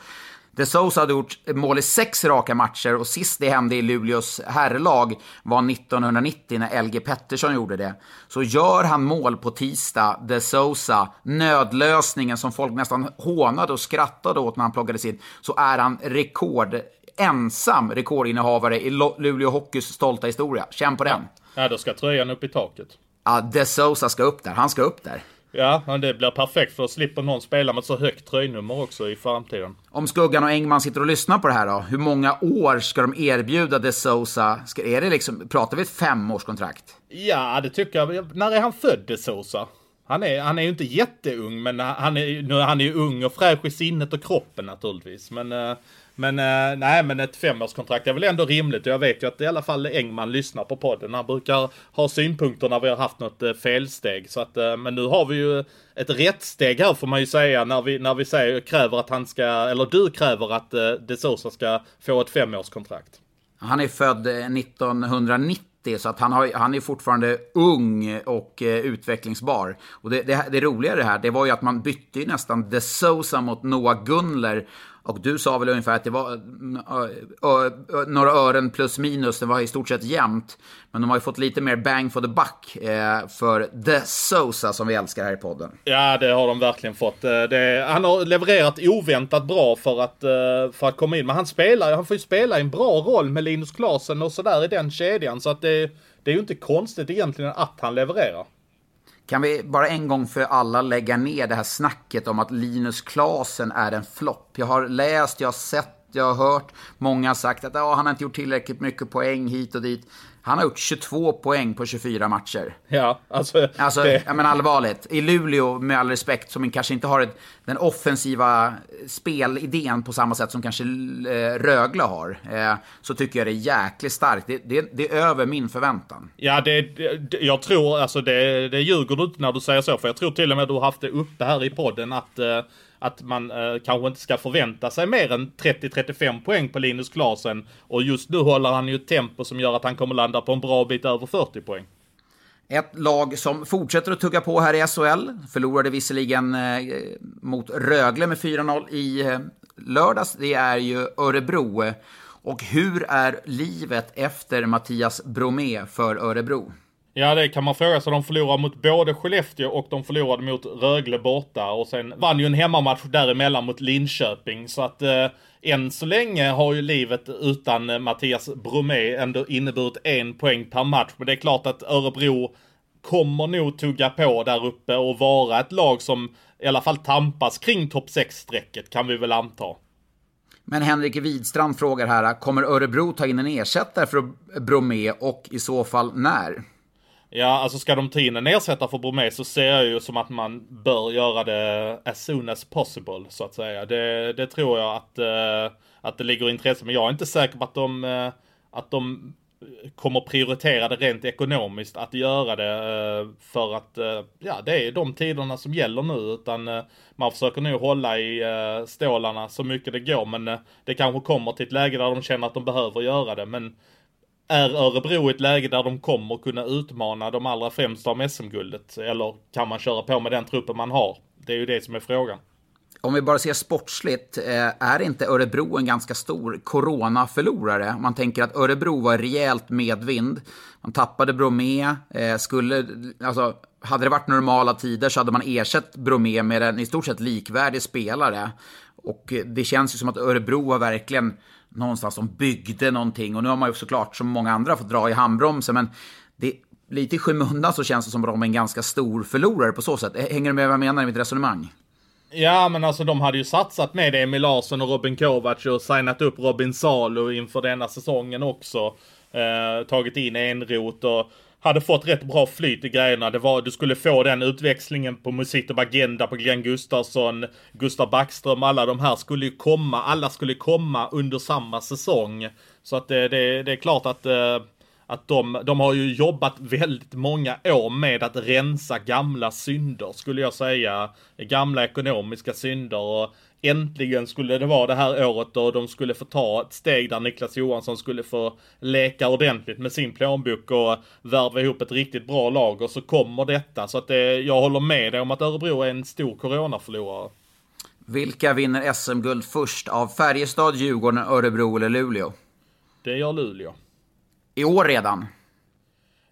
De Sousa hade gjort mål i sex raka matcher och sist det hände i Luleås herrlag var 1990 när LG Pettersson gjorde det. Så gör han mål på tisdag, De Sousa, nödlösningen som folk nästan hånade och skrattade åt när han plockades in, så är han rekord ensam rekordinnehavare i Luleå Hockeys stolta historia. Känn på den. Ja, då ska tröjan upp i taket. Ja, De Sousa ska upp där. Han ska upp där. Ja, det blir perfekt för då slipper någon spela med så högt tröjnummer också i framtiden. Om Skuggan och Engman sitter och lyssnar på det här då, hur många år ska de erbjuda De Sousa? Ska, är det liksom, pratar vi ett femårskontrakt? Ja, det tycker jag. När är han född, De Sousa? Han är, han är ju inte jätteung, men han är, han är ju ung och fräsch i sinnet och kroppen naturligtvis. Men eh, men eh, nej, men ett femårskontrakt är väl ändå rimligt. Och jag vet ju att i alla fall Engman lyssnar på podden. Han brukar ha synpunkter när vi har haft något eh, felsteg. Så att, men nu har vi ju ett rättsteg här får man ju säga när vi, när vi säger, kräver att han ska, eller du kräver att De Sosa ska få ett femårskontrakt. Han är född 1990 eh, så att han, har, han är fortfarande ung och eh, utvecklingsbar. Och det, det, det roliga det här, det var ju att man bytte ju nästan De Sosa mot Noah Gunler och du sa väl ungefär att det var några ören plus minus, det var i stort sett jämnt. Men de har ju fått lite mer bang for the buck eh, för The Sosa som vi älskar här i podden. Ja, det har de verkligen fått. Eh, det, han har levererat oväntat bra för att, eh, för att komma in. Men han spelar han får ju spela i en bra roll med Linus Klasen och sådär i den kedjan. Så att det, det är ju inte konstigt egentligen att han levererar. Kan vi bara en gång för alla lägga ner det här snacket om att Linus Klasen är en flopp? Jag har läst, jag har sett, jag har hört många har sagt att ah, han har inte gjort tillräckligt mycket poäng hit och dit. Han har gjort 22 poäng på 24 matcher. Ja, alltså... Alltså, det... ja, men allvarligt. I Luleå, med all respekt, som kanske inte har ett, den offensiva spelidén på samma sätt som kanske eh, Rögle har, eh, så tycker jag det är jäkligt starkt. Det, det, det är över min förväntan. Ja, det, det, jag tror, alltså det, det ljuger du inte när du säger så, för jag tror till och med du har haft det uppe här i podden att eh, att man eh, kanske inte ska förvänta sig mer än 30-35 poäng på Linus Klasen. Och just nu håller han ju ett tempo som gör att han kommer landa på en bra bit över 40 poäng. Ett lag som fortsätter att tugga på här i SHL, förlorade visserligen eh, mot Rögle med 4-0 i eh, lördags, det är ju Örebro. Och hur är livet efter Mattias Bromé för Örebro? Ja, det kan man fråga sig. De förlorade mot både Skellefteå och de förlorade mot Rögle borta. Och sen vann ju en hemmamatch däremellan mot Linköping. Så att eh, än så länge har ju livet utan eh, Mattias Bromé ändå inneburit en poäng per match. Men det är klart att Örebro kommer nog tugga på där uppe och vara ett lag som i alla fall tampas kring topp 6-strecket kan vi väl anta. Men Henrik Widstrand frågar här, kommer Örebro ta in en ersättare för Bromé och i så fall när? Ja, alltså ska de ta in en ersättare för Bromé så ser jag ju som att man bör göra det as soon as possible, så att säga. Det, det tror jag att, uh, att det ligger intresse, men jag är inte säker på att de, uh, att de kommer prioritera det rent ekonomiskt att göra det eh, för att, ja, det är de tiderna som gäller nu, utan man försöker nu hålla i stålarna så mycket det går, men det kanske kommer till ett läge där de känner att de behöver göra det, men är Örebro i ett läge där de kommer kunna utmana de allra främsta om SM-guldet? Eller kan man köra på med den truppen man har? Det är ju det som är frågan. Om vi bara ser sportsligt, eh, är inte Örebro en ganska stor coronaförlorare? Man tänker att Örebro var rejält medvind. Man tappade Bromé. Eh, skulle, alltså, hade det varit normala tider så hade man ersatt Bromé med en i stort sett likvärdig spelare. Och eh, det känns ju som att Örebro har verkligen någonstans som byggde någonting. Och nu har man ju såklart som många andra fått dra i handbromsen. Men det, lite i skymundan så känns det som att de är en ganska stor förlorare på så sätt. Hänger du med vad jag menar i mitt resonemang? Ja, men alltså de hade ju satsat med Emil Larsson och Robin Kovac och signat upp Robin Salo inför denna säsongen också. Eh, tagit in Enrot och hade fått rätt bra flyt i grejerna. Det var, du skulle få den utväxlingen på Musito Bagenda, på Glenn Gustafsson, Gustav Backström, alla de här skulle ju komma, alla skulle komma under samma säsong. Så att det, det, det är klart att, eh, att de, de har ju jobbat väldigt många år med att rensa gamla synder, skulle jag säga. Gamla ekonomiska synder. Och äntligen skulle det vara det här året då de skulle få ta ett steg där Niklas Johansson skulle få leka ordentligt med sin plånbok och värva ihop ett riktigt bra lag och så kommer detta. Så att det, jag håller med dig om att Örebro är en stor coronaförlorare. Vilka vinner SM-guld först av Färjestad, Djurgården, Örebro eller Luleå? Det gör Luleå. I år redan?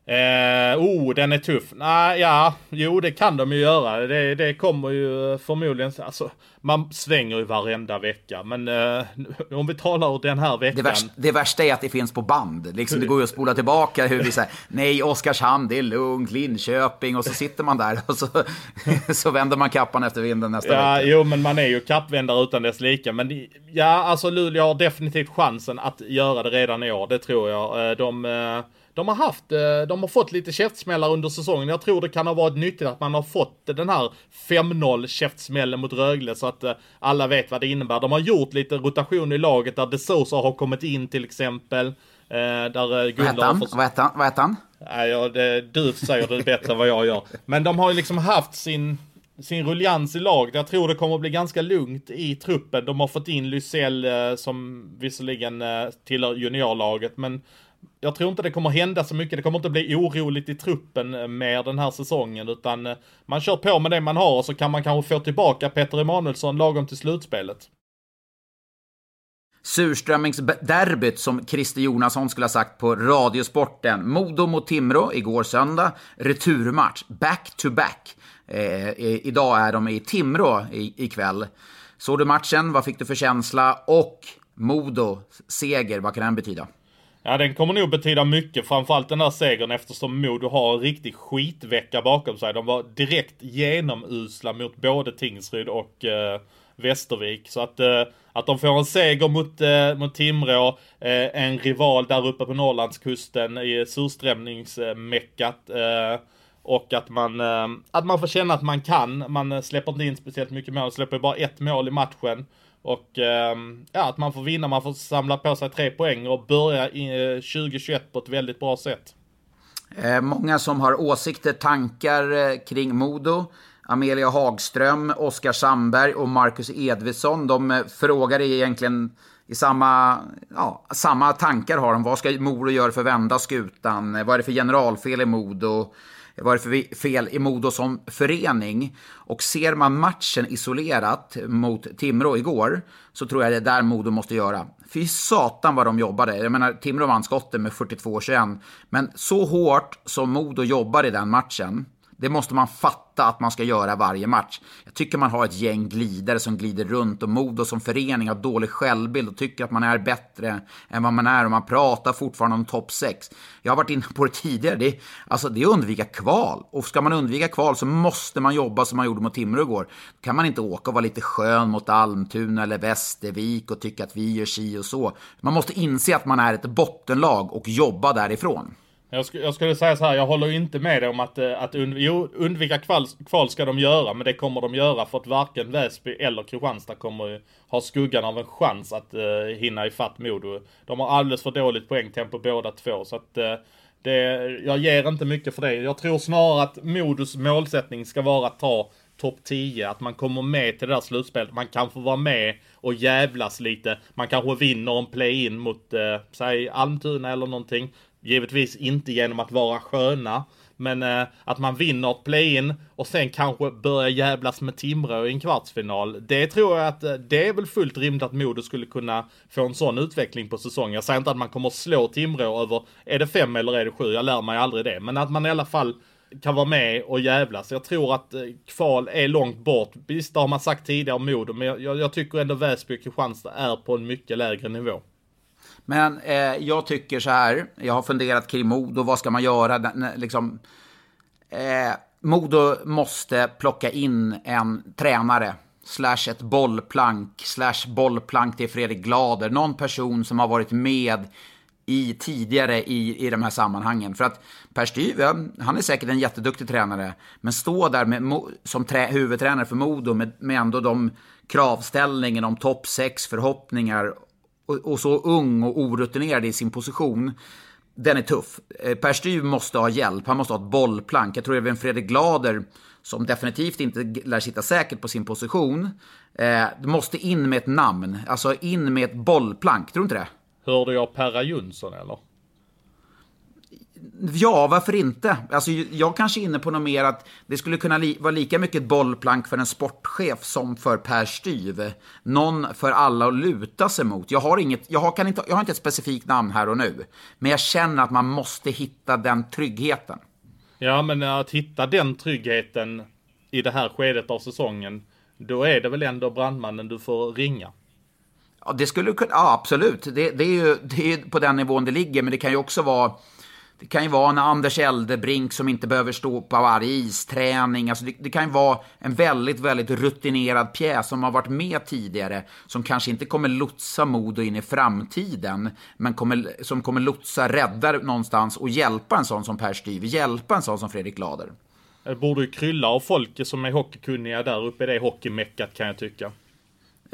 Eh, oh, den är tuff. Nej, ja, jo det kan de ju göra. Det, det kommer ju förmodligen, alltså man svänger ju varenda vecka. Men eh, om vi talar den här veckan. Det värsta, det värsta, är att det finns på band. Liksom, det går ju att spola tillbaka hur vi säger nej Oskarshamn, det är lugnt, Linköping och så sitter man där och så, så vänder man kappan efter vinden nästa ja, vecka. Jo, men man är ju kappvändare utan dess lika. Men ja, alltså Luleå har definitivt chansen att göra det redan i år, det tror jag. Eh, de eh, de har haft, eh, de har fått lite käftsmällar under säsongen. Jag tror det kan ha varit nyttigt att man har fått den här 5-0 käftsmällen mot Rögle så att eh, alla vet vad det innebär. De har gjort lite rotation i laget där De Sousa har kommit in till exempel. Eh, där Gunnar vad hette han? Fått... Vad hette han? Nej, ja, det, du säger det bättre än vad jag gör. Men de har ju liksom haft sin sin ruljans i laget. Jag tror det kommer att bli ganska lugnt i truppen. De har fått in Lysell som visserligen tillhör juniorlaget, men jag tror inte det kommer hända så mycket. Det kommer inte bli oroligt i truppen eh, mer den här säsongen, utan eh, man kör på med det man har och så kan man kanske få tillbaka Peter Emanuelsson lagom till slutspelet. Surströmmingsderbyt som Christer Jonasson skulle ha sagt på Radiosporten. Modo mot Timrå igår söndag. Returmatch, back to back. Eh, idag är de i Timrå ikväll. Såg du matchen? Vad fick du för känsla? Och Modo seger, vad kan den betyda? Ja, den kommer nog betyda mycket, framförallt den här segern eftersom Modo har en riktig skitvecka bakom sig. De var direkt genomusla mot både Tingsryd och eh, Västervik. Så att, eh, att de får en seger mot, eh, mot Timrå, eh, en rival där uppe på Norrlandskusten i surströmmingsmeckat. Eh, och att man, eh, att man får känna att man kan. Man släpper inte in speciellt mycket mål, släpper bara ett mål i matchen. Och ehm, ja, att man får vinna, man får samla på sig tre poäng och börja 2021 eh, på ett väldigt bra sätt. Eh, många som har åsikter, tankar eh, kring Modo. Amelia Hagström, Oskar Sandberg och Marcus Edvidsson, de frågar egentligen i samma, ja, samma tankar har de. Vad ska Modo göra för att vända skutan? Vad är det för generalfel i Modo? Vad är det för fel i Modo som förening? Och ser man matchen isolerat mot Timrå igår så tror jag det är där Modo måste göra. Fy satan vad de jobbade. Jag menar, Timrå vann skotten med 42-21. Men så hårt som Modo jobbar i den matchen, det måste man fatta att man ska göra varje match. Jag tycker man har ett gäng glidare som glider runt och Modo som förening har dålig självbild och tycker att man är bättre än vad man är och man pratar fortfarande om topp 6. Jag har varit inne på det tidigare. Det är, alltså, det är att undvika kval. Och ska man undvika kval så måste man jobba som man gjorde mot Timrå igår. Då kan man inte åka och vara lite skön mot Almtuna eller Västervik och tycka att vi gör si och så. Man måste inse att man är ett bottenlag och jobba därifrån. Jag, sk jag skulle säga så här, jag håller inte med dig om att, eh, att und jo, undvika kval, kval ska de göra, men det kommer de göra för att varken Väsby eller Kristianstad kommer ha skuggan av en chans att uh, hinna ifatt Modo. De har alldeles för dåligt poängtempo båda två, så att uh, det, jag ger inte mycket för det. Jag tror snarare att Modos målsättning ska vara att ta topp 10, att man kommer med till det där slutspelet. Man kan få vara med och jävlas lite. Man kanske vinner en play-in mot, eh, säg Almtuna eller någonting. Givetvis inte genom att vara sköna. Men eh, att man vinner ett play-in och sen kanske börjar jävlas med Timrå i en kvartsfinal. Det tror jag att eh, det är väl fullt rimligt att Modo skulle kunna få en sån utveckling på säsongen. Jag säger inte att man kommer slå Timrå över, är det fem eller är det sju? Jag lär mig aldrig det. Men att man i alla fall kan vara med och jävlas. Jag tror att eh, kval är långt bort. Visst, det har man sagt tidigare om Modo, men jag, jag tycker ändå Väsby och Kristianstad är på en mycket lägre nivå. Men eh, jag tycker så här, jag har funderat kring Modo, vad ska man göra? Liksom, eh, Modo måste plocka in en tränare, slash ett bollplank, slash bollplank till Fredrik Glader. Någon person som har varit med i, tidigare i, i de här sammanhangen. För att Per Styve, han är säkert en jätteduktig tränare, men stå där med, som trä, huvudtränare för Modo med, med ändå de kravställningen om topp 6 förhoppningar och, och, så ung och orutinerad i sin position. Den är tuff. Eh, per Styv måste ha hjälp, han måste ha ett bollplank. Jag tror även Fredrik Glader, som definitivt inte lär sitta säkert på sin position, eh, måste in med ett namn. Alltså in med ett bollplank, tror du inte det? Hörde jag Perra Jonsson eller? Ja, varför inte? Alltså, jag kanske är inne på något mer att det skulle kunna li vara lika mycket bollplank för en sportchef som för Per Styv. Någon för alla att luta sig mot. Jag har, inget, jag, har, kan inte, jag har inte ett specifikt namn här och nu. Men jag känner att man måste hitta den tryggheten. Ja, men att hitta den tryggheten i det här skedet av säsongen, då är det väl ändå brandmannen du får ringa. Ja, det skulle kunna, ja absolut. Det, det, är ju det är på den nivån det ligger, men det kan ju också vara det kan ju vara en Anders Eldebrink som inte behöver stå på varje isträning. Alltså det, det, kan ju vara en väldigt, väldigt rutinerad pjäs som har varit med tidigare. Som kanske inte kommer lotsa Modo in i framtiden. Men kommer, som kommer lotsa, rädda någonstans och hjälpa en sån som Per Styv. Hjälpa en sån som Fredrik Glader. Det borde ju krylla av folk som är hockeykunniga där uppe i det hockeymeckat kan jag tycka.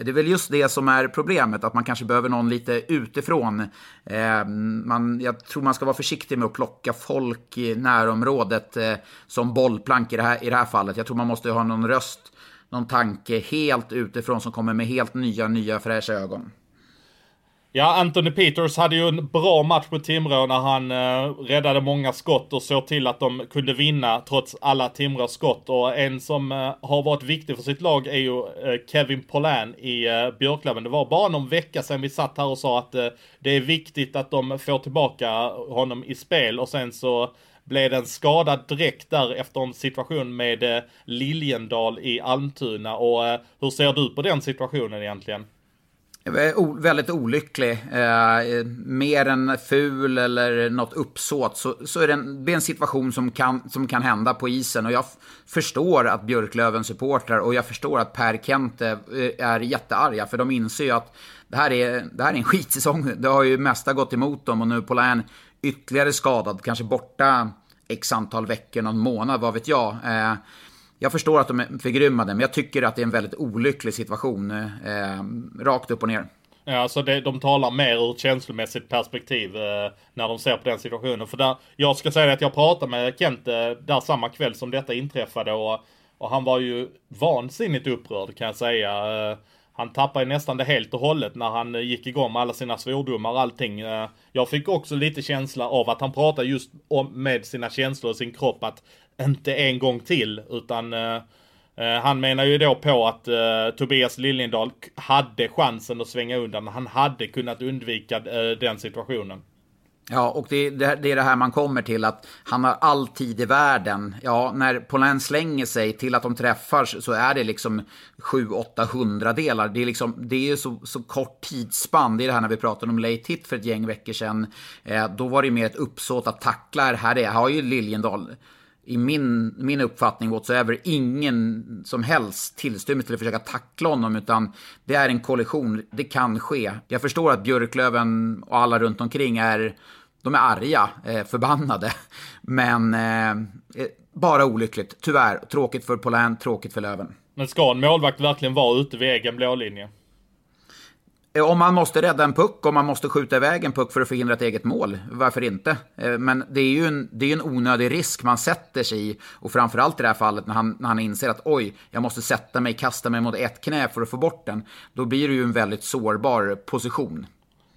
Det är väl just det som är problemet, att man kanske behöver någon lite utifrån. Eh, man, jag tror man ska vara försiktig med att plocka folk i närområdet eh, som bollplank i det, här, i det här fallet. Jag tror man måste ha någon röst, någon tanke helt utifrån som kommer med helt nya, nya fräscha ögon. Ja, Anthony Peters hade ju en bra match mot Timrå när han eh, räddade många skott och såg till att de kunde vinna trots alla Timrås skott. Och en som eh, har varit viktig för sitt lag är ju eh, Kevin Pollan i eh, Björklöven. Det var bara någon vecka sedan vi satt här och sa att eh, det är viktigt att de får tillbaka honom i spel och sen så blev den skadad direkt där efter en situation med eh, Liljendal i Almtuna. Och eh, hur ser du på den situationen egentligen? Eh, väldigt olycklig. Eh, eh, mer än ful eller något uppsåt så, så är det en, det är en situation som kan, som kan hända på isen. Och jag förstår att Björklöven supportrar och jag förstår att Per Kente eh, är jättearga. För de inser ju att det här är, det här är en skitsäsong. Det har ju mesta gått emot dem och nu på län ytterligare skadad, kanske borta x antal veckor, någon månad, vad vet jag. Eh, jag förstår att de är förgrymmade, men jag tycker att det är en väldigt olycklig situation. Eh, rakt upp och ner. Ja, alltså det, de talar mer ur ett känslomässigt perspektiv eh, när de ser på den situationen. För där, jag ska säga att jag pratade med Kent eh, där samma kväll som detta inträffade och Och han var ju vansinnigt upprörd kan jag säga. Eh, han tappade nästan det helt och hållet när han eh, gick igång med alla sina svordomar och allting. Eh, jag fick också lite känsla av att han pratade just om, med sina känslor och sin kropp att inte en gång till utan eh, eh, han menar ju då på att uh, Tobias Liljendahl hade chansen att svänga undan. Han hade kunnat undvika uh, den situationen. Ja, och det, det, det, är det här man kommer till att han har all tid i världen. Ja, när Polen slänger sig till att de träffar så är det liksom 7-8 hundradelar. Det är liksom, det är så, så kort tidsspann. Det är det här när vi pratade om late hit för ett gäng veckor sedan. Eh, då var det mer ett uppsåt att tackla. Här är, har ju Liljendahl i min, min uppfattning whatsoever ingen som helst tillstymmelse till att försöka tackla honom, utan det är en kollision. Det kan ske. Jag förstår att Björklöven och alla runt omkring är de är arga, eh, förbannade. Men eh, bara olyckligt, tyvärr. Tråkigt för Polän, tråkigt för Löven. Men ska en målvakt verkligen vara ute vid egen blå linje? Eh, om man måste rädda en puck, om man måste skjuta iväg en puck för att förhindra ett eget mål, varför inte? Eh, men det är ju en, det är en onödig risk man sätter sig i. Och framförallt i det här fallet när han, när han inser att oj, jag måste sätta mig, kasta mig mot ett knä för att få bort den. Då blir det ju en väldigt sårbar position.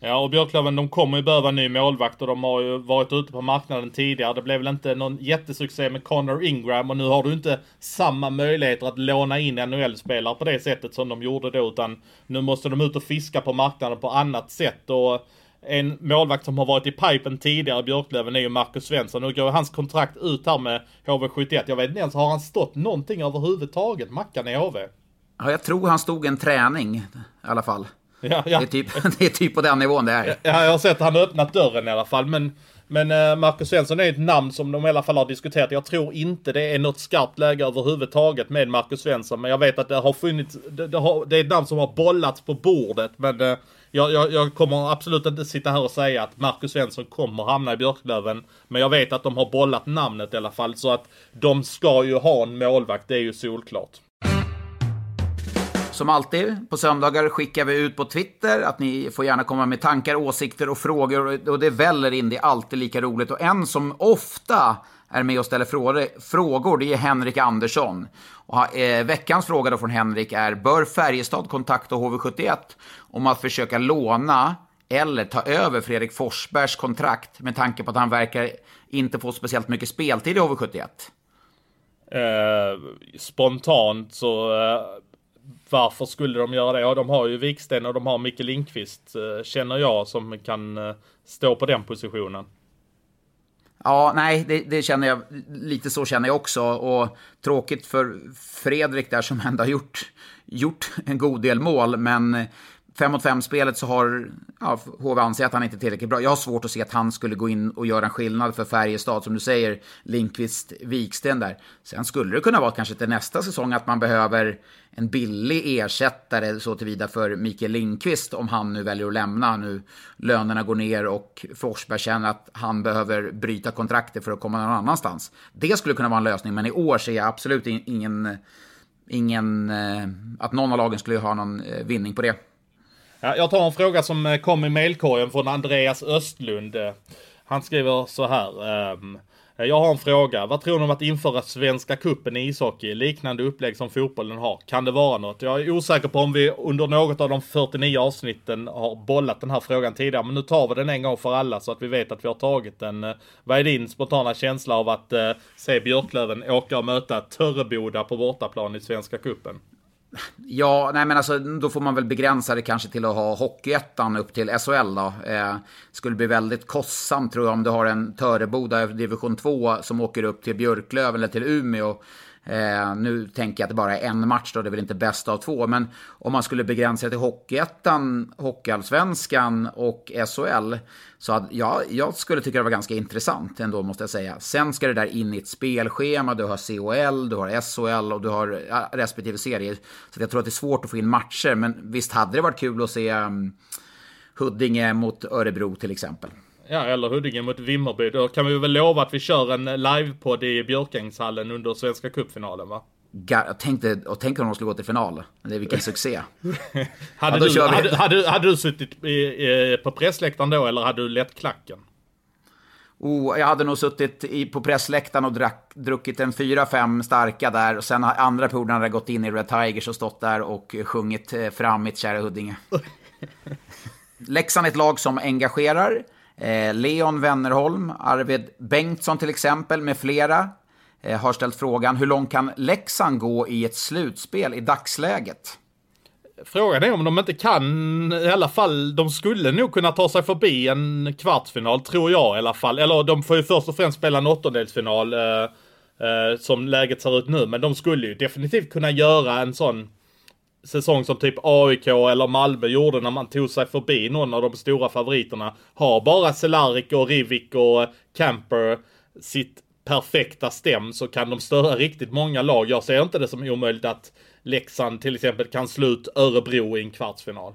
Ja, och Björklöven de kommer ju behöva en ny målvakt och de har ju varit ute på marknaden tidigare. Det blev väl inte någon jättesuccé med Connor Ingram och nu har du inte samma möjligheter att låna in NHL-spelare på det sättet som de gjorde då, utan nu måste de ut och fiska på marknaden på annat sätt och en målvakt som har varit i pipen tidigare, Björklöven, är ju Marcus Svensson. Nu går hans kontrakt ut här med HV71. Jag vet inte ens, har han stått någonting överhuvudtaget, Mackan i HV? Ja, jag tror han stod en träning i alla fall. Ja, ja. Det, är typ, det är typ på den nivån det är. Ja, jag har sett att han har öppnat dörren i alla fall. Men, men uh, Marcus Svensson är ett namn som de i alla fall har diskuterat. Jag tror inte det är något skarpt läge överhuvudtaget med Marcus Svensson. Men jag vet att det har funnits, det, det, har, det är ett namn som har bollats på bordet. Men uh, jag, jag, jag, kommer absolut inte sitta här och säga att Marcus Svensson kommer hamna i Björklöven. Men jag vet att de har bollat namnet i alla fall. Så att de ska ju ha en målvakt, det är ju solklart. Som alltid, på söndagar skickar vi ut på Twitter att ni får gärna komma med tankar, åsikter och frågor. Och det väller in, det är alltid lika roligt. Och en som ofta är med och ställer frågor, det är Henrik Andersson. Och, eh, veckans fråga då från Henrik är, bör Färjestad kontakta HV71 om att försöka låna eller ta över Fredrik Forsbergs kontrakt med tanke på att han verkar inte få speciellt mycket speltid i HV71? Eh, spontant så eh, varför skulle de göra det? Ja, de har ju Viksten och de har Micke Lindqvist, eh, känner jag, som kan eh, stå på den positionen. Ja, nej, det, det, känner jag. Lite så känner jag också. Och tråkigt för Fredrik där som ändå har gjort, gjort en god del mål. Men Fem mot fem-spelet så har ja, HV anser att han inte är tillräckligt bra. Jag har svårt att se att han skulle gå in och göra en skillnad för Färjestad, som du säger, Linkvist, Viksten där. Sen skulle det kunna vara kanske till nästa säsong att man behöver en billig ersättare så tillvida för Mikael Lindqvist om han nu väljer att lämna. Nu lönerna går ner och Forsberg känner att han behöver bryta kontraktet för att komma någon annanstans. Det skulle kunna vara en lösning, men i år ser jag absolut ingen, ingen eh, att någon av lagen skulle ha någon eh, vinning på det. Ja, jag tar en fråga som eh, kom i mailkorgen från Andreas Östlund. Eh, han skriver så här. Um, jag har en fråga. Vad tror ni om att införa Svenska Kuppen i ishockey? Liknande upplägg som fotbollen har. Kan det vara något? Jag är osäker på om vi under något av de 49 avsnitten har bollat den här frågan tidigare. Men nu tar vi den en gång för alla så att vi vet att vi har tagit den. Vad är din spontana känsla av att uh, se Björklöven åka och möta Törreboda på bortaplan i Svenska Kuppen? Ja, nej men alltså då får man väl begränsa det kanske till att ha Hockeyettan upp till SHL då. Eh, skulle bli väldigt kostsamt tror jag om du har en Töreboda division 2 som åker upp till Björklöven eller till Umeå. Eh, nu tänker jag att det bara är en match då, det är väl inte bäst av två. Men om man skulle begränsa det till Hockeyettan, Hockeyallsvenskan och SHL. Så att, ja, jag skulle tycka det var ganska intressant ändå måste jag säga. Sen ska det där in i ett spelschema, du har CHL, du har SHL och du har respektive serie. Så jag tror att det är svårt att få in matcher, men visst hade det varit kul att se um, Huddinge mot Örebro till exempel. Ja, eller Huddinge mot Vimmerby. Då kan vi väl lova att vi kör en livepodd i Björkängshallen under Svenska Cupfinalen va? Jag tänkte, och tänk om de skulle gå till final. Det är vilken succé. hade, ja, du, hade, hade, hade, du suttit i, i, på pressläktaren då eller hade du lett klacken? Oh, jag hade nog suttit i, på pressläktaren och drack, druckit en fyra, fem starka där. Och sen andra perioden hade jag gått in i Red Tigers och stått där och sjungit eh, fram mitt kära Huddinge. Leksand är ett lag som engagerar. Eh, Leon Wennerholm, Arvid Bengtsson till exempel, med flera eh, har ställt frågan hur långt kan Leksand gå i ett slutspel i dagsläget? Frågan är om de inte kan, i alla fall, de skulle nog kunna ta sig förbi en kvartsfinal, tror jag i alla fall. Eller de får ju först och främst spela en åttondelsfinal, eh, eh, som läget ser ut nu. Men de skulle ju definitivt kunna göra en sån säsong som typ AIK eller Malmö gjorde när man tog sig förbi någon av de stora favoriterna. Har bara Cehlárik och Rivik och eh, Camper sitt perfekta stäm så kan de störa riktigt många lag. Jag ser inte det som omöjligt att Leksand till exempel kan slå ut Örebro i en kvartsfinal.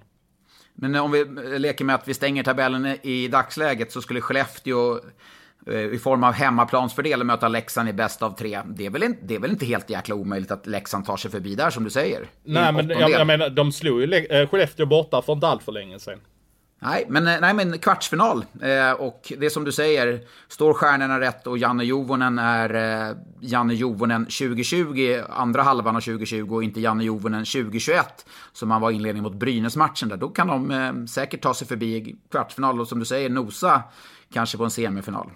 Men om vi leker med att vi stänger tabellen i dagsläget så skulle Skellefteå i form av hemmaplansfördel möta Leksand i bäst av tre. Det är, väl inte, det är väl inte helt jäkla omöjligt att Leksand tar sig förbi där som du säger? Nej, men jag, jag, menar, de slog ju eh, Skellefteå borta för inte allt för länge sedan. Nej, men, eh, nej, men kvartsfinal. Eh, och det som du säger, står stjärnorna rätt och Janne Jovonen är eh, Janne Jovonen 2020, andra halvan av 2020 och inte Janne Jovonen 2021, som han var inledning mot Brynäs-matchen där, då kan de eh, säkert ta sig förbi kvartsfinal och som du säger nosa kanske på en semifinal.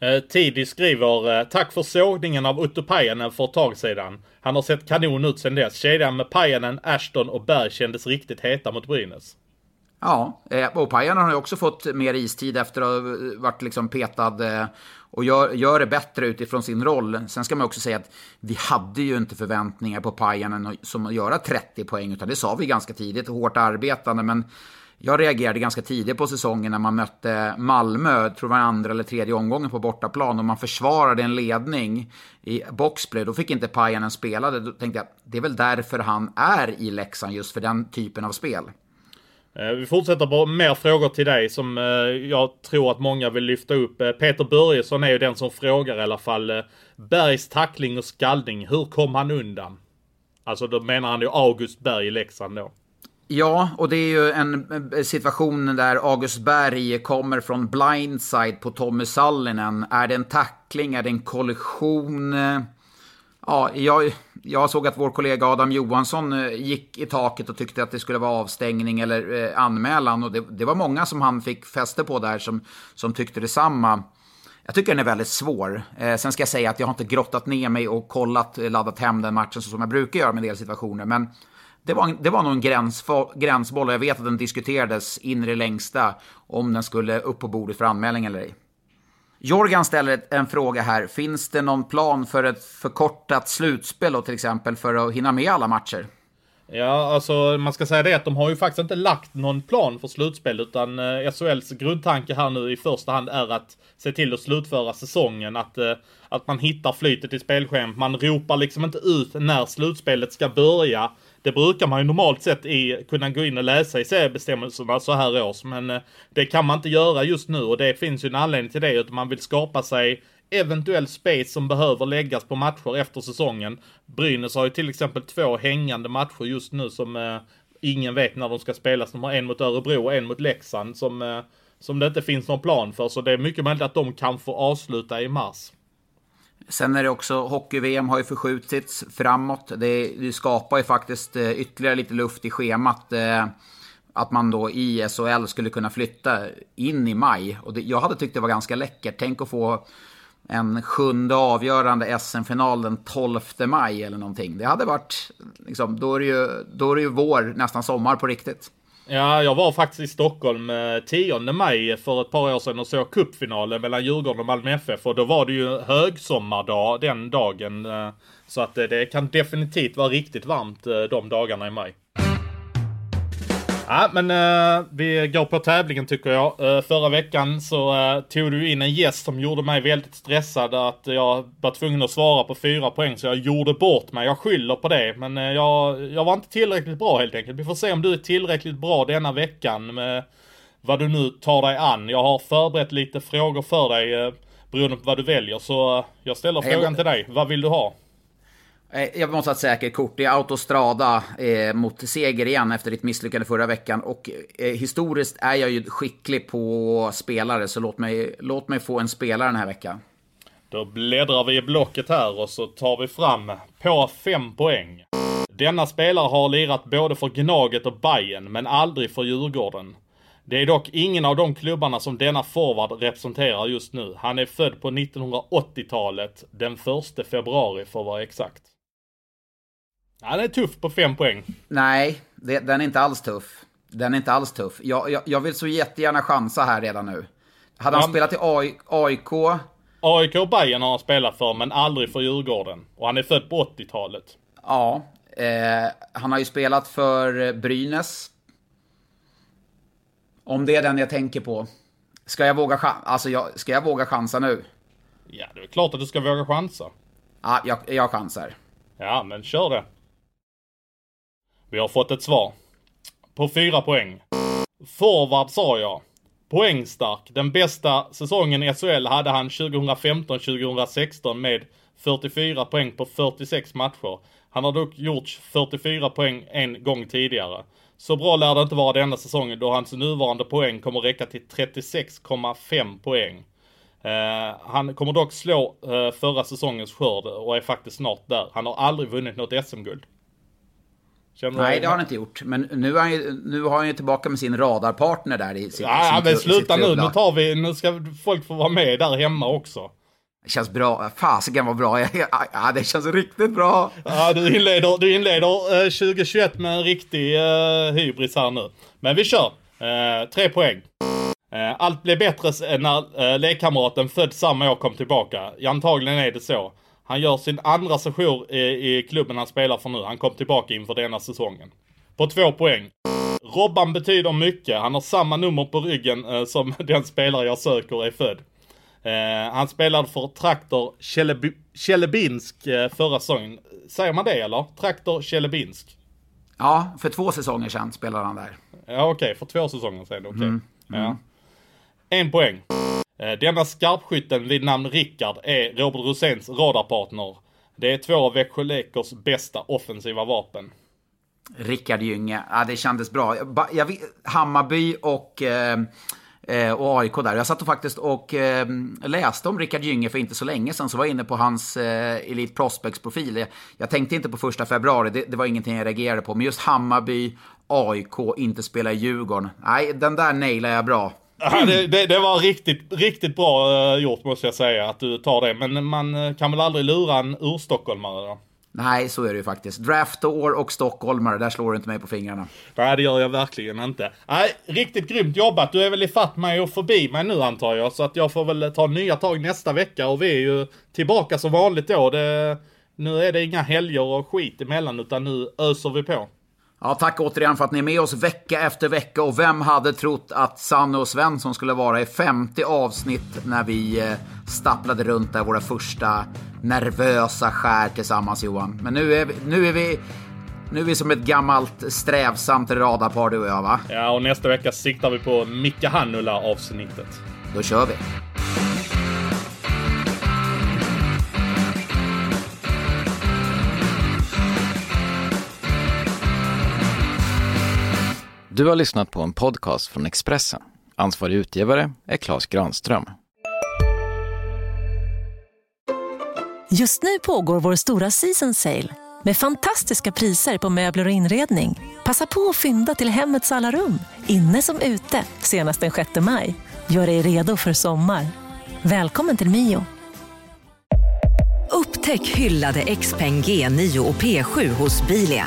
Eh, Tidig skriver eh, Tack för sågningen av Otto Pajanen för ett tag sedan. Han har sett kanon ut sen dess. Kedjan med Pajanen, Ashton och Berg kändes riktigt heta mot Brynäs. Ja, eh, och Pajanen har ju också fått mer istid efter att ha varit liksom petad och gör, gör det bättre utifrån sin roll. Sen ska man också säga att vi hade ju inte förväntningar på Pajanen som att göra 30 poäng, utan det sa vi ganska tidigt, hårt arbetande, men jag reagerade ganska tidigt på säsongen när man mötte Malmö, jag tror det var andra eller tredje omgången på bortaplan, och man försvarade en ledning i boxplay. Då fick inte Pajanen spela det. Då tänkte jag, det är väl därför han är i Leksand, just för den typen av spel. Eh, vi fortsätter på mer frågor till dig som eh, jag tror att många vill lyfta upp. Eh, Peter Börjesson är ju den som frågar i alla fall. Bergs tackling och skallning, hur kom han undan? Alltså då menar han ju August Berg i Leksand då. Ja, och det är ju en eh, situation där August Berg kommer från blindside på Tommy Sallinen. Är det en tackling? Är det en kollision? Ja, jag, jag såg att vår kollega Adam Johansson eh, gick i taket och tyckte att det skulle vara avstängning eller eh, anmälan. Och det, det, var många som han fick fäste på där som, som tyckte detsamma. Jag tycker den är väldigt svår. Eh, sen ska jag säga att jag har inte grottat ner mig och kollat, laddat hem den matchen så som jag brukar göra med en del situationer. Men det var, det var nog en gränsfo, gränsboll och jag vet att den diskuterades in i det längsta om den skulle upp på bordet för anmälning eller ej. Jorgan ställer en fråga här. Finns det någon plan för ett förkortat slutspel då, till exempel för att hinna med alla matcher? Ja, alltså man ska säga det att de har ju faktiskt inte lagt någon plan för slutspel utan eh, SHLs grundtanke här nu i första hand är att se till att slutföra säsongen. Att, eh, att man hittar flytet i spelschemat. Man ropar liksom inte ut när slutspelet ska börja. Det brukar man ju normalt sett i, kunna gå in och läsa i seriebestämmelserna så här års, men eh, det kan man inte göra just nu och det finns ju en anledning till det, utan man vill skapa sig eventuell space som behöver läggas på matcher efter säsongen. Brynäs har ju till exempel två hängande matcher just nu som eh, ingen vet när de ska spelas. De har en mot Örebro och en mot Leksand som, eh, som det inte finns någon plan för, så det är mycket möjligt att de kan få avsluta i mars. Sen är det också, hockey-VM har ju förskjutits framåt. Det, det, skapar ju faktiskt eh, ytterligare lite luft i schemat. Eh, att man då i SHL skulle kunna flytta in i maj. Och det, jag hade tyckt det var ganska läckert. Tänk att få en sjunde avgörande SM-final den 12 maj eller någonting. Det hade varit, liksom, då, är det ju, då är det ju vår, nästan sommar på riktigt. Ja, jag var faktiskt i Stockholm eh, 10 maj för ett par år sedan och såg cupfinalen mellan Djurgården och Malmö FF och då var det ju högsommardag den dagen. Eh, så att eh, det kan definitivt vara riktigt varmt de dagarna i maj. Ja, men uh, vi går på tävlingen tycker jag. Uh, förra veckan så uh, tog du in en gäst som gjorde mig väldigt stressad att jag var tvungen att svara på fyra poäng så jag gjorde bort mig. Jag skyller på det, men jag, jag var inte tillräckligt bra helt enkelt. Vi får se om du är tillräckligt bra denna veckan med vad du nu tar dig an. Jag har förberett lite frågor för dig beroende på vad du väljer, så jag ställer frågan till dig. Vad vill du ha? Eh, jag måste ha ett säkert kort. Det är Autostrada eh, mot seger igen efter ditt misslyckande förra veckan. Och eh, historiskt är jag ju skicklig på spelare, så låt mig, låt mig få en spelare den här veckan. Då bläddrar vi i blocket här och så tar vi fram på fem poäng. Denna spelare har lirat både för Gnaget och Bayern men aldrig för Djurgården. Det är dock ingen av de klubbarna som denna forward representerar just nu. Han är född på 1980-talet, den 1 februari för att vara exakt. Han är tuff på fem poäng. Nej, det, den är inte alls tuff. Den är inte alls tuff. Jag, jag, jag vill så jättegärna chansa här redan nu. Hade han ja. spelat i AI, AIK... AIK och Bayern har han spelat för, men aldrig för Djurgården. Och han är född på 80-talet. Ja. Eh, han har ju spelat för Brynäs. Om det är den jag tänker på. Ska jag våga, alltså jag, ska jag våga chansa nu? Ja, det är klart att du ska våga chansa. Ja, jag, jag chansar. Ja, men kör det. Vi har fått ett svar. På fyra poäng. Forward sa jag. Poängstark. Den bästa säsongen i SHL hade han 2015-2016 med 44 poäng på 46 matcher. Han har dock gjort 44 poäng en gång tidigare. Så bra lär det inte vara denna säsongen då hans nuvarande poäng kommer räcka till 36,5 poäng. Uh, han kommer dock slå uh, förra säsongens skörd och är faktiskt snart där. Han har aldrig vunnit något SM-guld. Nej, det har han inte gjort. Men nu, är han ju, nu har han ju tillbaka med sin radarpartner där i sitt Ja, sin, men sluta nu. Nu tar vi, nu ska folk få vara med där hemma också. Det känns bra. Fasiken vad bra. Ja, det känns riktigt bra. Ja, du inleder, du inleder eh, 2021 med en riktig eh, hybris här nu. Men vi kör. Eh, tre poäng. Eh, allt blev bättre när eh, lekkamraten född samma år kom tillbaka. Antagligen är det så. Han gör sin andra session i, i klubben han spelar för nu. Han kom tillbaka inför denna säsongen. På två poäng. Robban betyder mycket. Han har samma nummer på ryggen eh, som den spelare jag söker är född. Eh, han spelade för Traktor Tjellebinsk eh, förra säsongen. Säger man det eller? Traktor Tjellebinsk. Ja, för två säsonger sedan spelade han där. Ja okej, okay. för två säsonger sedan. Okej. Okay. Mm. Mm. Ja. En poäng. Eh, Denna skarpskytten vid namn Rickard är Robert Roséns radarpartner. Det är två av Växjö Lakers bästa offensiva vapen. Rickard Gynge, ja det kändes bra. Jag, Hammarby och, eh, eh och AIK där. Jag satt och faktiskt och eh, läste om Rickard Gynge för inte så länge sedan. Så var jag inne på hans eh, Elite Prospects-profil. Jag, jag, tänkte inte på första februari, det, det, var ingenting jag reagerade på. Men just Hammarby, AIK, inte spela i Djurgården. Nej, den där nailade jag bra. Ja, det, det, det, var riktigt, riktigt bra uh, gjort måste jag säga att du tar det. Men man uh, kan väl aldrig lura en urstockholmare då? Nej, så är det ju faktiskt. Draftår och stockholmare, där slår du inte mig på fingrarna. Nej, det gör jag verkligen inte. Nej, riktigt grymt jobbat. Du är väl ifatt mig och förbi mig nu antar jag. Så att jag får väl ta nya tag nästa vecka och vi är ju tillbaka som vanligt då. Det, nu är det inga helger och skit emellan utan nu öser vi på. Ja, tack återigen för att ni är med oss vecka efter vecka. Och vem hade trott att Sanne och Svensson skulle vara i 50 avsnitt när vi eh, stapplade runt där våra första nervösa skär tillsammans Johan. Men nu är vi, nu är vi, nu är vi som ett gammalt strävsamt radarpar du och jag va? Ja, och nästa vecka siktar vi på Micke Hannula avsnittet. Då kör vi. Du har lyssnat på en podcast från Expressen. Ansvarig utgivare är Klas Granström. Just nu pågår vår stora season sale med fantastiska priser på möbler och inredning. Passa på att fynda till hemmets alla rum, inne som ute, senast den 6 maj. Gör dig redo för sommar. Välkommen till Mio. Upptäck hyllade XPeng G9 och P7 hos Bilia.